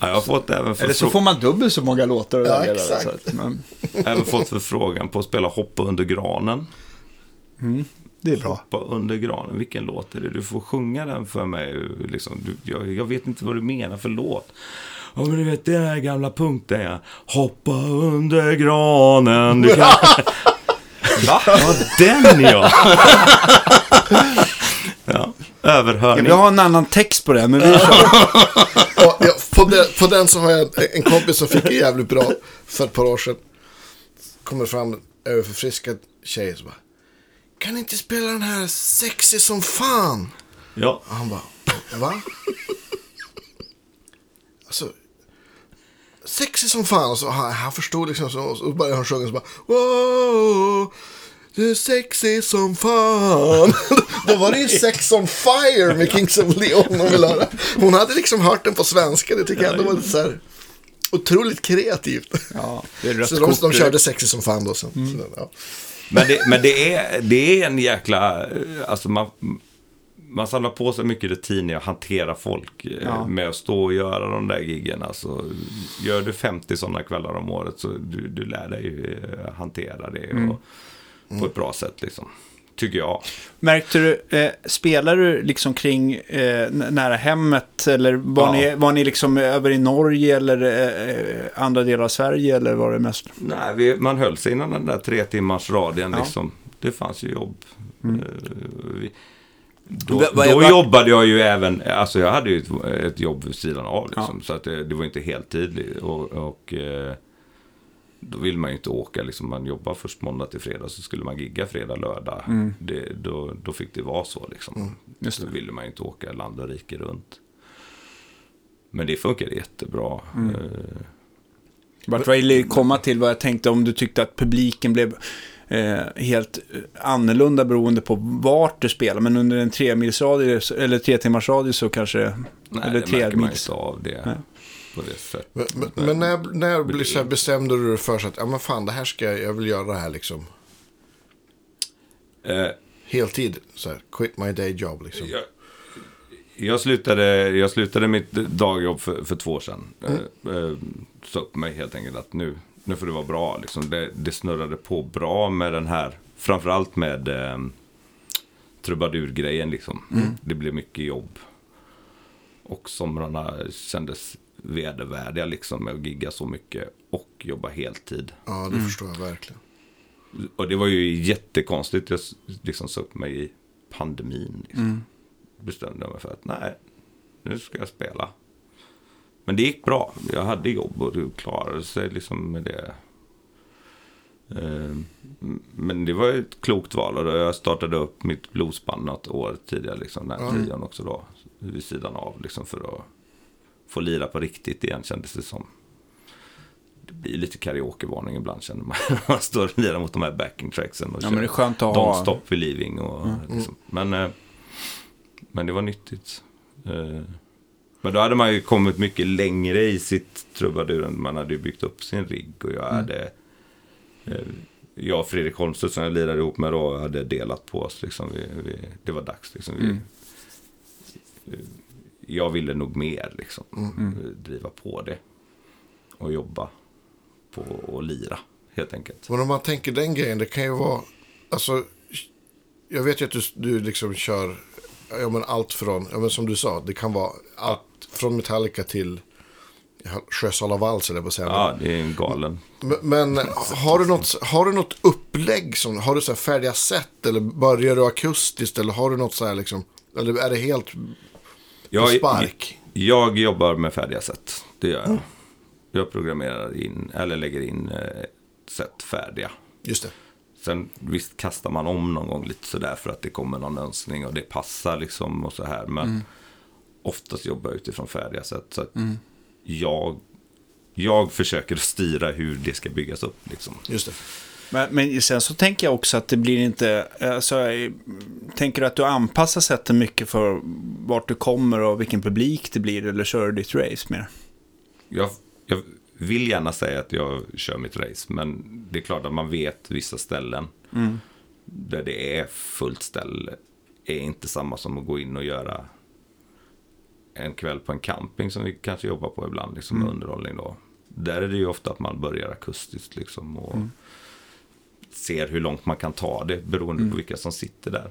Ja, jag har fått även, Eller så får man dubbelt så många låtar Ja, exakt. så att, men, även fått förfrågan på att spela Hoppa under granen. Det är bra. Hoppa under granen, vilken låt är det? Du får sjunga den för mig. Liksom. Du, jag, jag vet inte vad du menar för låt. Ja, men du vet den här gamla punkten ja. Hoppa under granen. Du kan... [LAUGHS] Va? Ja, den [LAUGHS] ja. ja. Jag Överhörning. vill ha en annan text på det, men vi kör. [LAUGHS] Ja, ja, på, den, på den så har jag en, kompis som fick det jävligt bra för ett par år sedan. Kommer fram överförfriskad tjej så bara. Kan ni inte spela den här sexy som fan? Ja. Och han bara, va? Alltså, sexy som fan. Och så, han, han förstod liksom, så, och så började han sjunga så bara, wow, du är sexy som fan. [LAUGHS] Då var det ju Sex on Fire med Kings of Leon hon ville höra. Hon hade liksom hört den på svenska, det tycker jag ändå var lite så här otroligt kreativt. Ja, det är Så de, de körde sexy som fan då sen. Så, ja. Men, det, men det, är, det är en jäkla... eh, Alltså man, man samlar på sig mycket rutin i att hantera folk. eh, Ja. Med att stå och göra de där giggen. Alltså, gör du 50 sådana kvällar om året så du, du lär dig eh, hantera det och, på ett bra sätt. Liksom. Tycker jag. Märkte du, eh, spelar du liksom kring eh, nära hemmet eller var, Ja. ni, var ni liksom över i Norge eller eh, eh, andra delar av Sverige eller var det mest? Nej, vi, man höll sig inom den där tre timmars radien. Ja. Liksom. Det fanns ju jobb. Eh, vi, då Va- va- då va- jobbade jag ju även, alltså jag hade ju ett, ett jobb vid sidan av liksom, Så att det, det var inte heltid. Och, och eh, då vill man ju inte åka, liksom, man jobbar först måndag till fredag. Så skulle man gigga fredag, lördag. Det, då, då fick det vara så liksom. Just Då ville man ju inte åka land och rike runt. Men det funkade jättebra. Eh, Vart jag ville komma till vad jag tänkte om du tyckte att publiken blev eh, helt annorlunda beroende på vart du spelar. Men under en tre mils radie, eller tre timmars radie så kanske... Nej, eller det tre märker man mils. inte av det Nej. På det sättet. Men, men, men när, när blir så här, bestämde du dig för så att, ja men fan det här ska jag, jag vill göra det här liksom. Eh, Heltid, så här, quit my day job liksom. jag, jag, slutade, jag slutade mitt dagjobb för, för två år sedan. Eh, eh, sa upp mig helt enkelt att nu, nu får det vara bra. Liksom. Det, det snurrade på bra med den här, framförallt med eh, trubadurgrejen. Liksom. Det blev mycket jobb. Och somrarna kändes vedervärdiga liksom, med att gigga så mycket och jobba heltid. Ja, det förstår jag verkligen. Och det var ju jättekonstigt. Jag liksom sa upp mig i pandemin. Liksom. Bestämde jag mig för att nej, nu ska jag spela. Men det gick bra. Jag hade jobb och det klarade sig liksom med det. Eh, Men det var ett klokt val. Och jag startade upp mitt bluesband något år tidigare. Liksom, den här tiden också då. Vid sidan av. Liksom, för att få lira på riktigt igen kändes det som. Det blir lite karaokevarning ibland känner man. [LAUGHS] man står och lirar mot de här backing tracksen. Och Ja, men det är skönt att Don't ha... stop believing. Och, liksom. men, eh, men det var nyttigt. Eh, Men då hade man ju kommit mycket längre i sitt trubadur. Man hade ju byggt upp sin rigg. Och jag hade... eh, Jag och Fredrik Holmstedt som jag lirade ihop med då hade delat på oss. Liksom. Vi, vi, det var dags. Liksom. Vi, Mm. Jag ville nog mer liksom. Driva på det. Och jobba på och lira. Helt enkelt. Men om man tänker den grejen, det kan ju vara, alltså, jag vet ju att du, du liksom kör, ja men allt från, ja men som du sa, det kan vara allt från Metallica till Sjösala Vals eller på att säga. Ja, det är en galen. Men, men har, du något, har du något upplägg, som, har du så här färdiga sätt eller börjar du akustiskt eller har du något så här liksom, eller är det helt Jag, spark? jag jobbar med färdiga sätt. Det gör jag. Jag programmerar in, eller lägger in eh, sätt färdiga. Just det. Sen visst kastar man om någon gång lite sådär för att det kommer någon önskning och det passar liksom och så här. Men oftast jobbar jag utifrån färdiga sätt. Så att jag, jag försöker styra hur det ska byggas upp. Liksom. Just det. Men, men sen så tänker jag också att det blir inte... Alltså, tänker du att du anpassar sätten mycket för vart du kommer och vilken publik det blir? Eller kör du ditt race mer? Jag, jag vill gärna säga att jag kör mitt race. Men det är klart att man vet vissa ställen. Där det är fullt ställe. Är inte samma som att gå in och göra en kväll på en camping som vi kanske jobbar på ibland. Liksom med underhållning då. Där är det ju ofta att man börjar akustiskt liksom. Och ser hur långt man kan ta det beroende på vilka som sitter där.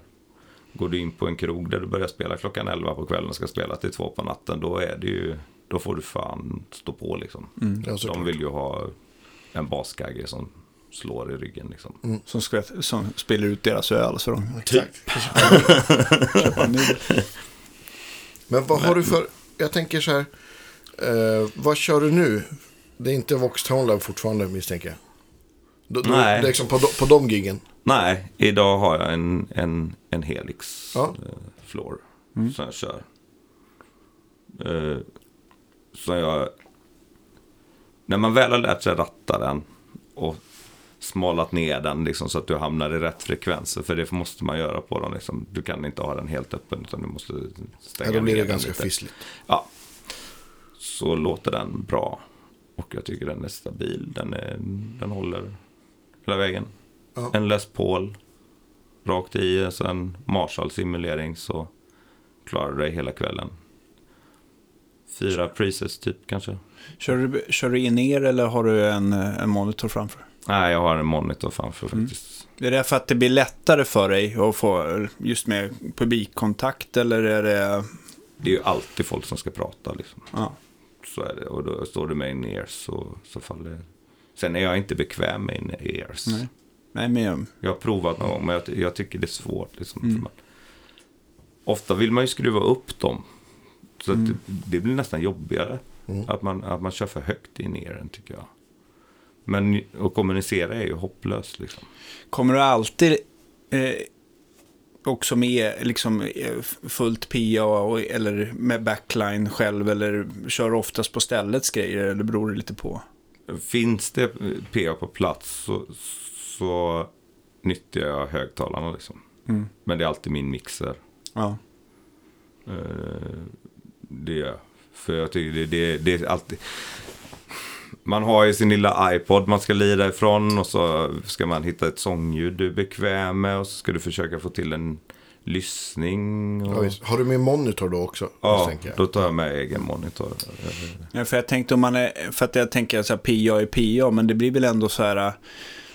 Går du in på en krog där du börjar spela klockan 11 på kvällen och ska spela till två på natten. Då är det ju, då får du fan stå på liksom. Ja, såklart. De vill ju ha en baskagge som slår i ryggen liksom. Som, ska, som spelar ut deras öl så de Exakt. ny. Men vad har du för, jag tänker så här, eh, vad kör du nu? Det är inte Vox Lab fortfarande misstänker jag. Då, då, Nej. Är liksom på, de- på de giggen. Nej, idag har jag en, en, en Helix Ja. eh, floor som jag kör. Eh, som jag... När man väl har lärt sig ratta den och smalat ner den liksom, så att du hamnar i rätt frekvenser. För det måste man göra på dem. Liksom. Du kan inte ha den helt öppen utan du måste stänga Ja, då blir ner det den ganska lite. fissligt. Ja. Så låter den bra. Och jag tycker den är stabil. Den, är, den håller hela vägen. Ja. En Les Paul. Rakt i. Så en Marshall-simulering så klarar du dig hela kvällen. Fyra presets typ kanske. Kör du, kör du in er eller har du en, en monitor framför? Nej, jag har en monitor framför faktiskt. Är det för att det blir lättare för dig att få just med publikkontakt eller är det... Det är ju alltid folk som ska prata liksom. Ja. Så är det. Och då står du med in ears så, så faller Sen är jag inte bekväm med in ears. Nej. Nej, men jag, Jag har provat någon gång, men jag, jag tycker det är svårt. Liksom, för man, ofta vill man ju skruva upp dem. Så att det, det blir nästan jobbigare. Att, man, att man kör för högt in den, tycker jag. Men att kommunicera är ju hopplöst. Liksom. kommer du alltid eh, också med liksom, eh, fullt PA och, eller med backline själv eller kör du oftast på ställets grejer eller beror det lite på? Finns det PA på plats så, så nyttjar jag högtalarna liksom. Mm. Men det är alltid min mixer. Ja. Eh, det gör jag. För jag tycker det, det, det är alltid... Man har ju sin lilla iPod man ska lira ifrån och så ska man hitta ett sångljud du är bekväm med och så ska du försöka få till en lyssning. Ja, Och, visst. Har du med monitor då också? ja, då tar jag med egen monitor. Ja, för jag tänkte om man är, för att jag tänker så här, PA är PA, men det blir väl ändå så här,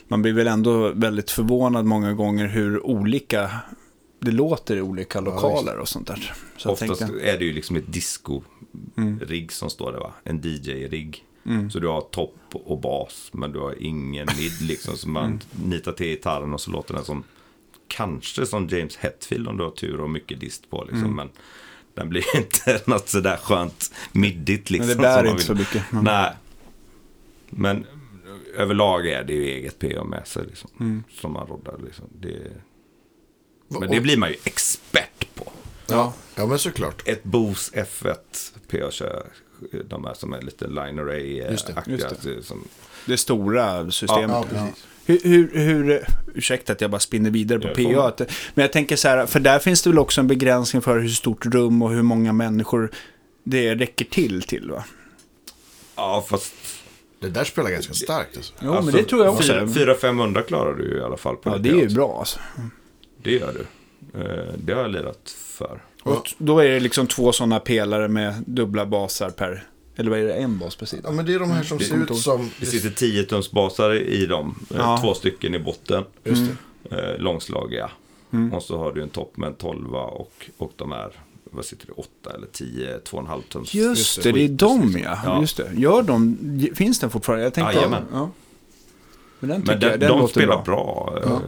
man blir väl ändå väldigt förvånad många gånger hur olika det låter i olika lokaler och sånt där. Så jag Oftast tänkte, är det ju liksom ett disco-rigg som står där va? En DJ-rigg. Så du har topp och bas, men du har ingen mid liksom. Så man nitar till gitarren och så låter den som, kanske som James Hetfield om du har tur och mycket dist på liksom. Men den blir [LAUGHS] inte något sådär skönt middigt liksom. men det bär som man inte så mycket. Men, Nej. Men överlag är det ju eget PA med sig liksom. Mm. Som man roddar liksom. Det, men det blir man ju expert på. Ja, ja men såklart. Ett Bose F1 PA kör de här som är lite line det, array-aktiga. det. Som, Det stora systemet. Ja, precis. Hur, hur, hur, ursäkta att jag bara spinner vidare på PA. Men jag tänker så här, för där finns det väl också en begränsning för hur stort rum och hur många människor det räcker till till va? ja, fast... Det där spelar ganska starkt alltså. Jo, men det tror jag också. 400-500 klarar du ju i alla fall på Ja, det det är ju bra alltså. Det gör du. Eh, Det har jag lirat för. Och då är det liksom två sådana pelare med dubbla basar per, eller vad är det, en bas per Ja, sida? men det är de här som Det ser kommer ut som... Det sitter 10 tums basar i dem. eh, Ja. Två stycken i botten. Just det. Eh, långslagiga. Mm. Och så har du en topp med en 12 och, och de är, vad sitter det, 8 eller 10, 2,5 tums. Just det, det. är de ja. Ja. Just det. Gör de, finns den fortfarande? Jag tänkte, Jajamän. ja. Men den Men de, jag, den de låter spelar bra. bra. eh, Ja.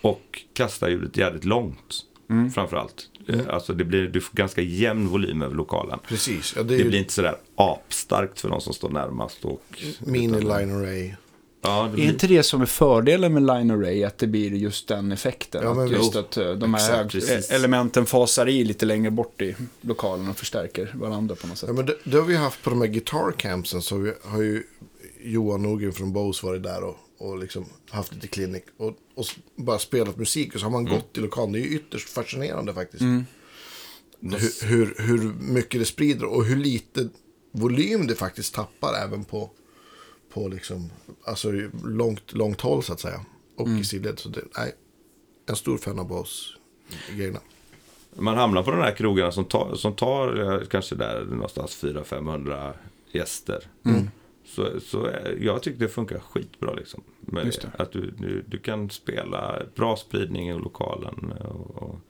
Och kastar ljudet jävligt långt. Mm. Framförallt. Eh, Alltså det blir, du får ganska jämn volym över lokalen. Precis. Ja, det Det ju blir inte sådär apstarkt för de som står närmast. Och, mini line array. Ja, det Är blir, inte det som är fördelen med Line Array, att det blir just den effekten? Ja, att just att eh, de här Exakt, precis. elementen fasar i lite längre bort i lokalen och förstärker varandra på något sätt. Ja, men det, det har vi haft på de här guitar campsen. Så vi har ju Johan Nordgren från Bose varit där och, och liksom haft lite klinik. Och, och bara spelat musik och så har man gått i lokalen. Det är ju ytterst fascinerande faktiskt. Hur, hur, hur mycket det sprider och hur lite volym det faktiskt tappar även på, på liksom, alltså långt, långt håll så att säga. Och i sidled. Så det, nej, en stor fan av Bose-grejerna. man hamnar på de här krogarna som tar, som tar eh, kanske där någonstans 400-500 gäster. Mm. Så, så eh, jag tycker det funkar skitbra liksom. Att du, du, du kan spela bra spridning i lokalen. Och, och,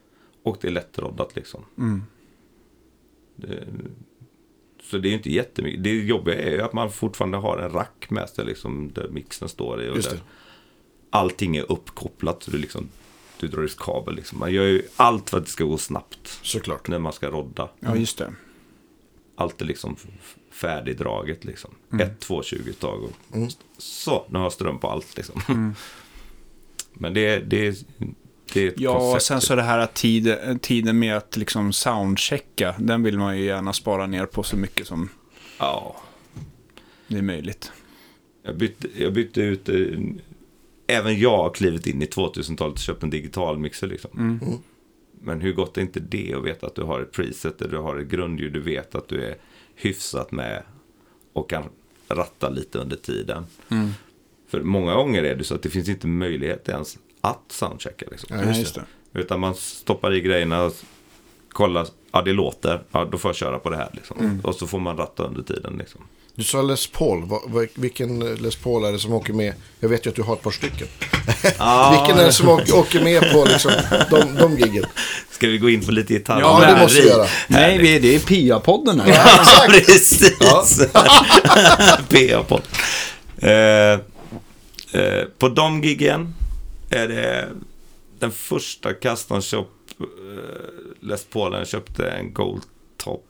och det är lättroddat liksom. Mm. Det, så det är ju inte jättemycket. Det jobbiga är ju att man fortfarande har en rack med sig liksom, där mixen står i. Och Just där det. Allting är uppkopplat. Så du, liksom, du drar i kabel. Liksom. Man gör ju allt för att det ska gå snabbt Såklart. när man ska rodda. Ja, just det. Allt är liksom färdigdraget liksom. Mm. Ett, två, 20 tag och Mm. så, nu har jag ström på allt liksom. [LAUGHS] Men det, det, det är ett Ja, och koncept. sen så det här att tid, tiden med att liksom soundchecka, den vill man ju gärna spara ner på så mycket som Ja, det är möjligt. jag bytte, jag bytte ut... eh, Även jag har klivit in i 2000-talet och köpt en digital mixer liksom. Men hur gott är inte det att veta att du har ett preset där du har ett grundljud, du vet att du är hyfsat med och kan ratta lite under tiden. Mm. För många gånger är det så att det finns inte möjlighet ens att soundchecka. Liksom. Ja. Utan man stoppar i grejerna och kollar, ja det låter, ja då får jag köra på det här. Liksom. Mm. Och så får man ratta under tiden. Liksom. Du sa Les Paul. Vilken Les Paul är det som åker med? Jag vet ju att du har ett par stycken. [LAUGHS] vilken är det som åker, med på liksom, de, de giggen? Ska vi gå in på lite gitarr? Ja, det måste vi göra. Nej, vi, det är PIA-podden här. Ja, [LAUGHS] [LAUGHS] precis. PA-podd. Eh, eh, på de giggen är det den första custom shop eh, Les Paulen köpte en Gold Top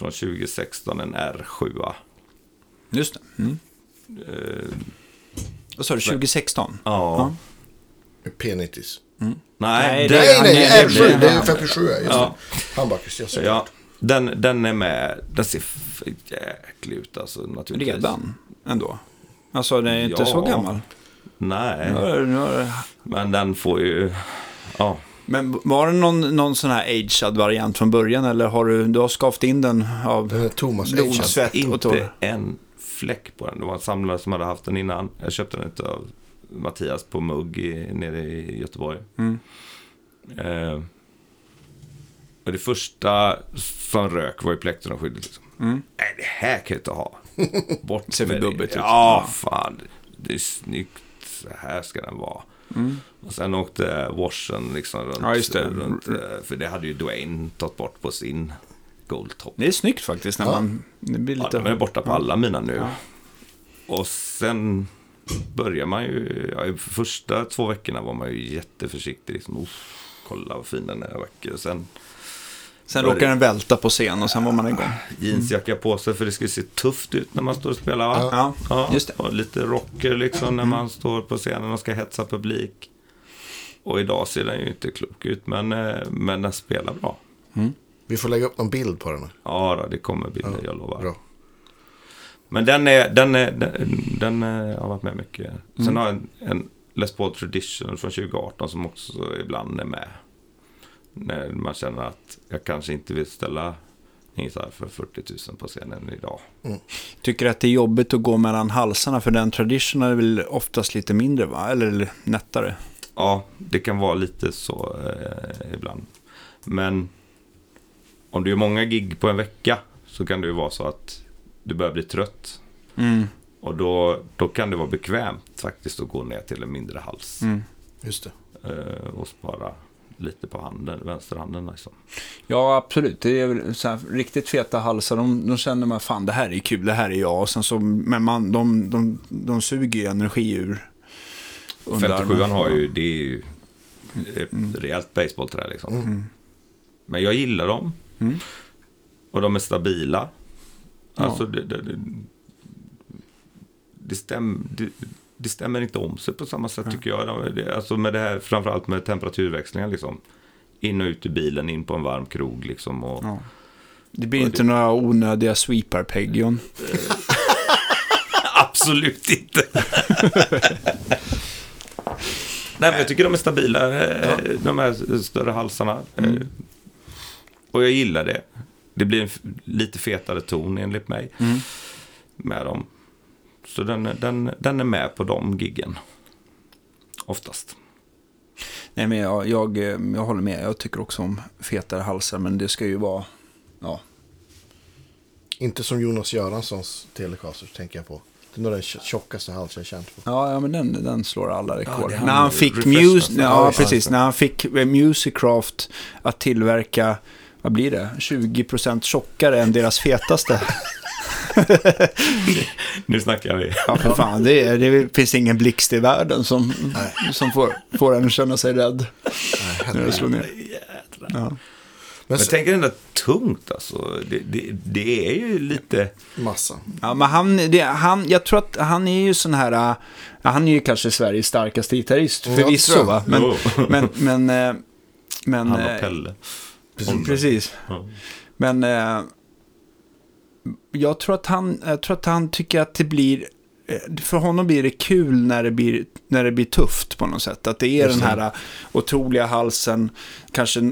från 2016, en R7. Just det. Mm. Eh, Vad sa du, 2016? ja. P90s. Nej, Nej, den, Nej, nej, nej, R7. det- Det är 57, just Ja. Handbackers, yes. ja, den, den är med. Den ser för jäklig ut alltså naturligtvis. Redan, ändå. Alltså, den är inte Ja. så gammal. Nej, Nu har- nu har- men den får ju... Ja, Men var det någon, någon sån här agead variant från början eller har du, du har skavt in den av Thomas blod, svett och inte tår? en fläck på den. Det var en samlare som hade haft den innan. Jag köpte den av Mattias på mugg i, nere i Göteborg. Mm. Eh, och det första som rök var ju plektronskyddet. Liksom. Mm. Nej, det här kan jag inte ha. [LAUGHS] Bort med det. Ja. fan. Det är snyggt. Så här ska den vara. Mm. Och sen åkte washen liksom runt. Ja, just det. runt eh, för det hade ju Dwayne tagit bort på sin Goldtop. Det är snyggt faktiskt när Ja. man... Det blir Ja, lite... de är borta på alla mina nu. Ja. Och sen börjar man ju, ja, första två veckorna var man ju jätteförsiktig. Liksom, "Uff, kolla vad fin den är, vacker. Och sen Sen råkar den välta på scen och sen var man igång. jeansjacka på sig för det ska se tufft ut när man står och spelar. Va? Ja, Ja, just det. Och lite rocker liksom när man står på scenen och ska hetsa publik. Och idag ser den ju inte klok ut, men, eh, men den spelar bra. Vi får lägga upp någon bild på den. Ja, då, det kommer bilder, jag lovar. Bra. Men den, är, den, är, den, den är, har varit med mycket. Sen Mm. har jag en, en Les Paul Tradition från 2018 som också ibland är med. När man känner att jag kanske inte vill ställa en gitarr för 40 000 på scenen idag. Tycker att det är jobbigt att gå mellan halsarna för den tradition är väl oftast lite mindre va? Eller nättare. Ja, det kan vara lite så eh, ibland. Men om du gör många gig på en vecka så kan det ju vara så att du börjar bli trött. Mm. Och då, då kan det vara bekvämt faktiskt att gå ner till en mindre hals. Mm. Just det. eh, och spara lite på handen, vänsterhanden liksom. Ja, absolut. Det är så här, riktigt feta halsar, de, de känner man fan det här är kul, det här är jag. Och sen så, men man, de, de, de suger ju energi ur. underarmen. 57 har ju, det är ju ett rejält basebollträ liksom. Mm. Men jag gillar dem. Mm. Och de är stabila. Ja. Alltså det, det, det, det, stäm, det, det stämmer inte om sig på samma sätt tycker jag. Det- Alltså med det här, framförallt med temperaturväxlingar liksom. In och ut ur bilen, in på en varm krog liksom. Och, Ja. Det blir inte några onödiga sweeparpeggion. [LAUGHS] Absolut inte. [LAUGHS] Nej, men jag tycker de är stabila, eh, de här större halsarna. Eh, Och jag gillar det. Det blir en lite fetare ton enligt mig med dem. Så den, den, den är med på de giggen. Oftast. Nej, men jag, jag, jag håller med. Jag tycker också om fetare halsar, men det ska ju vara... Ja, Inte som Jonas Göranssons Telecasters tänker jag på. Det är nog den tj- tjockaste hals jag känt på. Ja, ja men den, den slår alla rekord. är när han, fick. Mus Ja, ja, precis. När han fick eh, Musicraft att tillverka, vad blir det? 20% tjockare än deras fetaste. [LAUGHS] [LAUGHS] Nu snackar vi. Ja, för fan. Det, är, det finns ingen blixt i världen som, som får, får en att känna sig rädd när det slår ner. Ja. Men Men så, tänk ändå tungt alltså. Det, det, det är ju lite... massa. Ja, men han, det, han, jag tror att han är ju sån här, äh, ja, han är ju kanske Sveriges starkaste gitarrist, Ja, förvisso va. Men, Jo. men, men, eh, men Han eh, och Pelle. precis, precis. Ja. Men eh, jag, tror att han, jag tror att han tycker att det blir, eh, för honom blir det kul när det blir, när det blir tufft på något sätt. Att det är Just den här eh, otroliga halsen, kanske eh,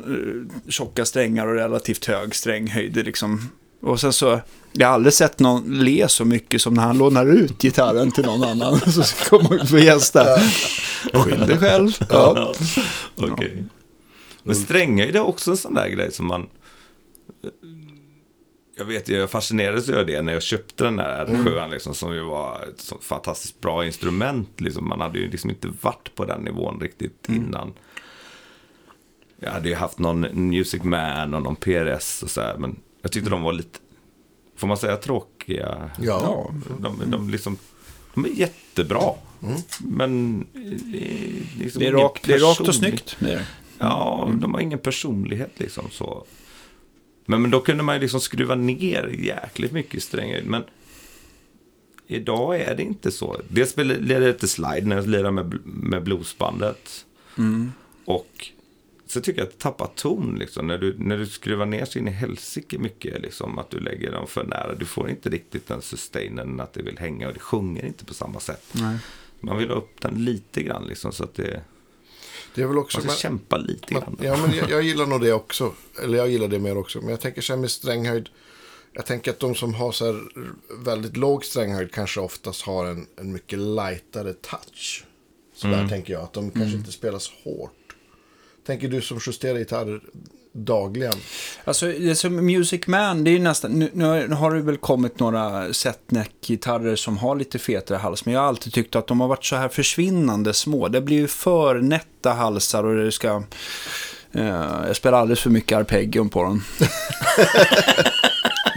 tjocka strängar och relativt hög stränghöjd. Liksom. Och sen så, jag har aldrig sett någon le så mycket som när han lånar ut gitarren till någon annan. [LAUGHS] Så ska komma ut och gästa. Skyll dig själv. [LAUGHS] Ja. Okej. Men stränghöjd är också en sån där grej som man... Jag vet, jag fascinerades av det när jag köpte den här R7 liksom, som ju var ett så fantastiskt bra instrument. Liksom. Man hade ju liksom inte varit på den nivån riktigt innan. Jag hade ju haft någon Music Man och någon PRS och så här, men jag tyckte de var lite, får man säga tråkiga? Ja. Ja. De, de, liksom, de är jättebra. Men eh, liksom Det är rakt, det är rakt och snyggt. Ja, de har ingen personlighet liksom så. Men, men då kunde man ju liksom skruva ner jäkligt mycket strängar. Men idag är det inte så. Dels leder det till slide när jag lirar med, med bluesbandet. Mm. Och så tycker jag att det tappar ton liksom. När du, när du skruvar ner så in i helsike mycket liksom. Att du lägger dem för nära. Du får inte riktigt den sustainen att det vill hänga och det sjunger inte på samma sätt. Nej. Man vill ha upp den lite grann liksom så att det... Det är väl också... Man ska kämpa lite man, grann. ja, men jag, jag gillar nog det också. Eller jag gillar det mer också. Men jag tänker så här med stränghöjd. Jag tänker att de som har så här väldigt låg stränghöjd kanske oftast har en, en mycket lightare touch. Så Mm. där tänker jag. Att de kanske inte spelar så hårt. Tänker du som justerar gitarrer dagligen. Alltså, det som Music Man, det är ju nästan, nu, nu har det väl kommit några setneck-gitarrer som har lite fetare hals, men jag har alltid tyckt att de har varit så här försvinnande små. Det blir ju för nätta halsar och det ska... eh, jag spelar alldeles för mycket arpeggion på dem. [LAUGHS]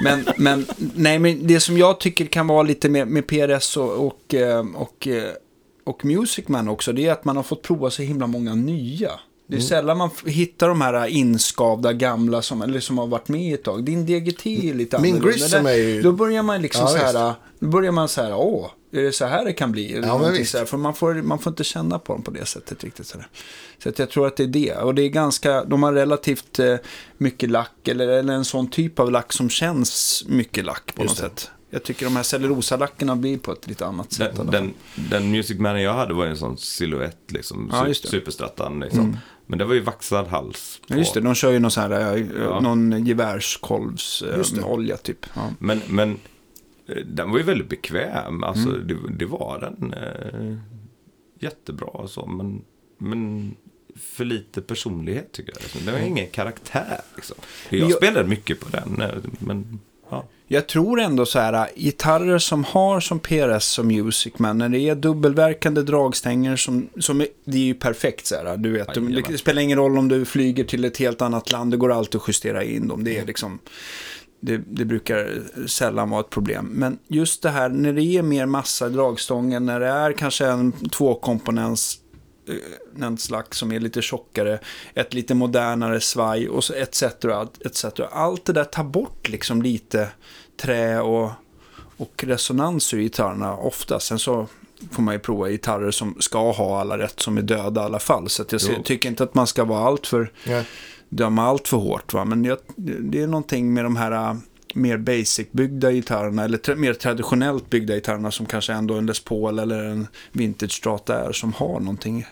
men, men, nej, men det som jag tycker kan vara lite med, med PRS och, och, eh, och, eh, och Music Man också, det är att man har fått prova så himla många nya. Det är Mm. sällan man hittar de här inskavda gamla som, eller som har varit med ett tag. Din DGT är lite Min annorlunda. Där- är ju- Då börjar man liksom Ja, så här, då börjar man så här, åh, är det så här det kan bli? Eller men någonting visst. så här, för man får, man får inte känna på dem på det sättet riktigt. Så, så att jag tror att det är det. Och det är ganska, de har relativt eh, mycket lack, eller, eller en sån typ av lack som känns mycket lack på Just något det. sätt. Jag tycker de här cellulosalackerna blir på ett lite annat sätt. Den, den, den Music Man jag hade var ju en sån silhuett liksom. Ja, su- just det. Mm. Men det var ju vaxad hals. På. Ja, just det, de kör ju någon sån här, eh, Ja. någon det. gevärskolvsolja typ. Ja. Men, men eh, den var ju väldigt bekväm. Alltså, Mm. det, det var den. Eh, jättebra och så. Men, men för lite personlighet tycker jag. Liksom. Den har ingen karaktär. Liksom. Jag Jag- spelade mycket på den. eh, Men. Jag tror ändå så här, gitarrer som har som PRS som Music Man, när det är dubbelverkande dragstänger som, som är, det är ju perfekt så här. Du vet, Jajamän. det spelar ingen roll om du flyger till ett helt annat land, det går alltid att justera in dem. Det är liksom, det, det brukar sällan vara ett problem. Men just det här när det är mer massa i dragstången, när det är kanske en tvåkomponents eh, en slags som är lite tjockare, ett lite modernare svaj och så etc. etc. Allt det där tar bort liksom lite trä och, och resonans ur gitarrerna ofta. Sen så får man ju prova gitarrer som ska ha alla rätt som är döda i alla fall. Så jag Jo. tycker inte att man ska vara allt för Ja. döma allt för hårt. Va? Men jag, det är någonting med de här äh, mer basic-byggda gitarrerna, eller tra- mer traditionellt byggda gitarrerna som kanske ändå en Les Paul eller en Vintage Strata är, som har någonting.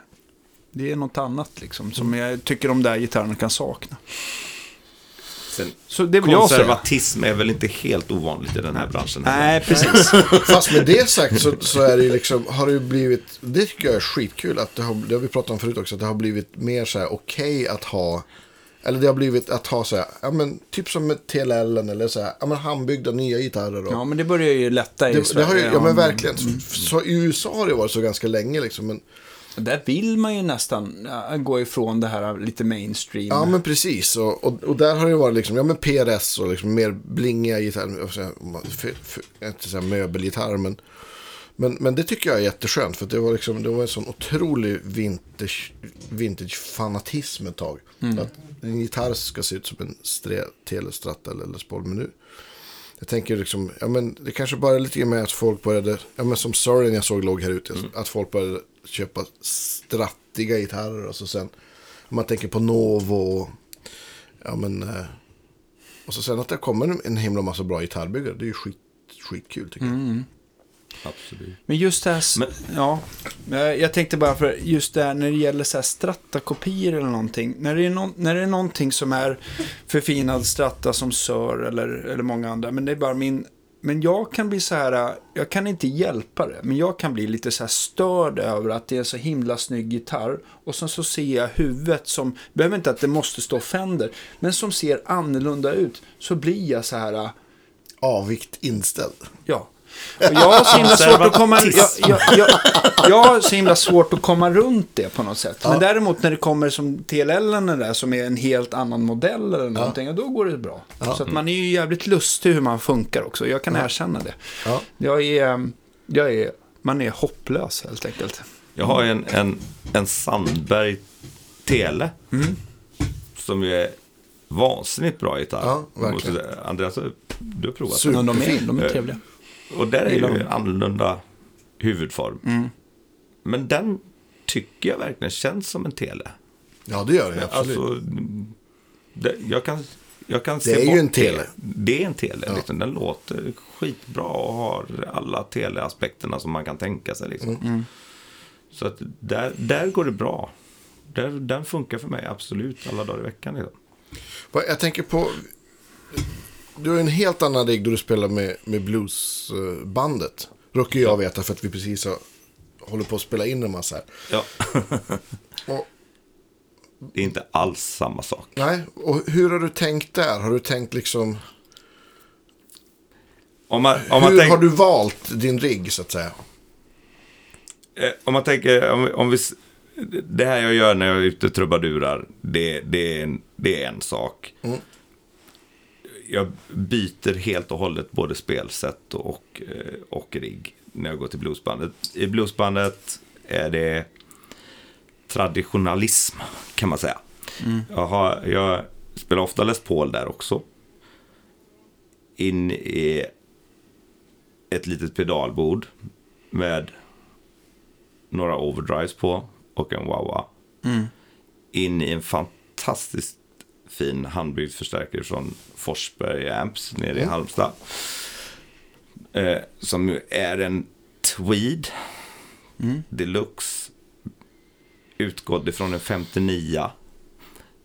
Det är något annat liksom, som jag tycker de där gitarrerna kan sakna. Sen, Så det vill jag konservatism är väl inte helt ovanligt i den här branschen. Nej, precis. [LAUGHS] Fast med det sagt så, så är det ju liksom, har det ju blivit, det tycker jag är skitkul att det har, det har vi pratat om förut också, att det har blivit mer så här okej att ha, eller det har blivit att ha så här, ja men typ som med TLL eller så här, ja men handbyggda nya gitarrer och. Ja, men det börjar ju lätta i det, det har ju, Sverige. ja men verkligen, så, så i USA har det varit så ganska länge liksom, men Där vill man ju nästan gå ifrån det här lite mainstream. Ja, men precis. Och, och, och där har det varit liksom, ja men PRS och liksom mer blingiga gitarrer. Inte här möbelgitarr, men, men, men det tycker jag är jätteskönt. För det var, liksom, det var en sån otrolig vintage, vintage-fanatism ett tag. Att en gitarr ska se ut som en stre, Telestrata eller Les Paul. Men nu, jag tänker liksom, ja men det kanske bara är lite med att folk började, ja men som Sorin jag såg låg här ute, att folk började köpa strattiga gitarrer och så sen, om man tänker på Novo och, ja men, eh, och så sen att det kommer en, en himla massa bra gitarrbyggare, det är ju skit, skitkul tycker jag. Absolut. Men just det här, Men- ja, jag jag tänkte bara för just det här när det gäller så här strattakopior eller någonting. När det, är någon, när det är någonting som är förfinad stratta som Sör eller, eller många andra. Men det är bara min, men jag kan bli så här, jag kan inte hjälpa det. Men jag kan bli lite så här störd över att det är så himla snygg gitarr. Och sen så ser jag huvudet som, behöver inte att det måste stå Fender. Men som ser annorlunda ut. Så blir jag så här, Avvikt inställd. Ja. Och jag har så himla svårt att komma, jag, jag, jag, jag har så himla svårt att komma runt det på något sätt. Men Ja. däremot när det kommer som TLL eller där som är en helt annan modell eller någonting, ja. då går det bra. Så att man är ju jävligt lustig hur man funkar också. Jag kan erkänna det. Ja. Jag är, jag är, man är hopplös helt enkelt. Jag har en, en, en Sandberg Tele. Mm. Som är vansinnigt bra gitarr. Ja, verkligen. Andreas, du har provat Super. den. Men de är, Superfin. de är trevliga. Och där är ju dem. annorlunda huvudform. Mm. Men den tycker jag verkligen känns som en Tele. Ja, det gör det absolut. Alltså, det, jag kan, jag kan se är ju bort en Tele. Det. det är en Tele. Ja. Liksom. Den låter skitbra och har alla teleaspekterna som man kan tänka sig. Liksom. Mm. Så att där, där går det bra. Där, den funkar för mig absolut alla dagar i veckan. Liksom. Jag tänker på... Du har en helt annan rigg då du spelar med, med bluesbandet. Råkar jag veta för att vi precis har, håller på att spela in en massa här. Ja. [LAUGHS] Och, Det är inte alls samma sak. nej, och hur har du tänkt där? Har du tänkt liksom... Om man, om man hur tänker- har du valt din rigg så att säga? Eh, Om man tänker, om, om vi, det här jag gör när jag är ute och trubadurar, det, det, det är en sak. Jag byter helt och hållet både spelsätt och, eh, och rigg när jag går till bluesbandet. I bluesbandet är det traditionalism, kan man säga. Jag, har, jag spelar ofta Les Paul där också. In i ett litet pedalbord med några overdrives på och en wah In i en fantastiskt fin handbyggd förstärkare från Forsberg Amps nere i Halmstad. Eh, som ju är en Tweed Deluxe. Utgått ifrån en 59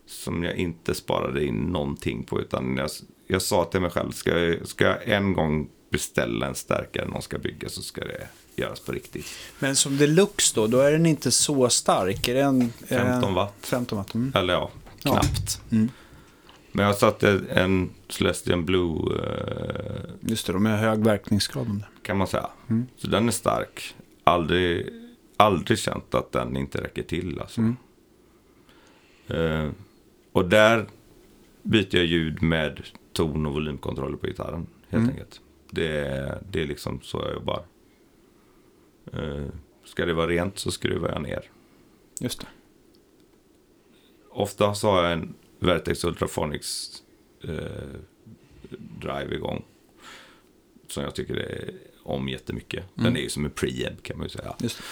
som jag inte sparade in någonting på. Utan jag, jag sa till mig själv, ska jag, ska jag en gång beställa en stärkare någon ska bygga så ska det göras på riktigt. Men som deluxe då, då är den inte så stark. Är det en, är det en- 15 watt. 15 watt. Mm. Eller ja, Ja. knappt. Mm. Men jag satte en Celestian Blue, eh, Just det, de har hög verkningsgrad. kan man säga. Mm. Så den är stark. Aldrig, aldrig känt att den inte räcker till. Alltså. Mm. Eh, och där byter jag ljud med ton och volymkontroller på gitarren. Helt Mm. enkelt. Det, är- det är liksom så jag jobbar. Eh, ska det vara rent så skruvar jag ner. Just det. Ofta så har jag en Vertex Ultraphonics eh, drive igång. Som jag tycker är om jättemycket. Den Mm. är ju som en preamp kan man ju säga. Just det.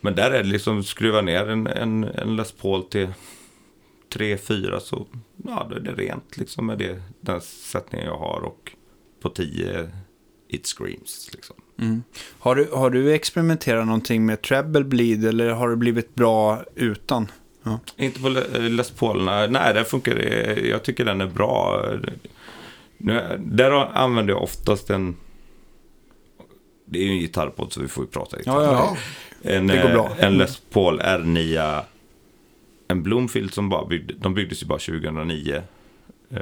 Men där är det liksom skruva ner en, en, en Les Paul till 3-4 så ja, då är det rent liksom med det, den sättningen jag har. Och på 10 it screams liksom. Mm. Har, du, har du experimenterat någonting med treble bleed eller har det blivit bra utan? Ja. Inte på Le- Les Paul, nej, där funkar det. Jag tycker den är bra. Nu, där använder jag oftast en... Det är ju en gitarrpodd så vi får ju prata gitarr. Ja, ja. Ja, En, det går bra. eh, en Les Paul R9. En Bloomfield som bara byggde, de byggdes ju bara 2009. Eh,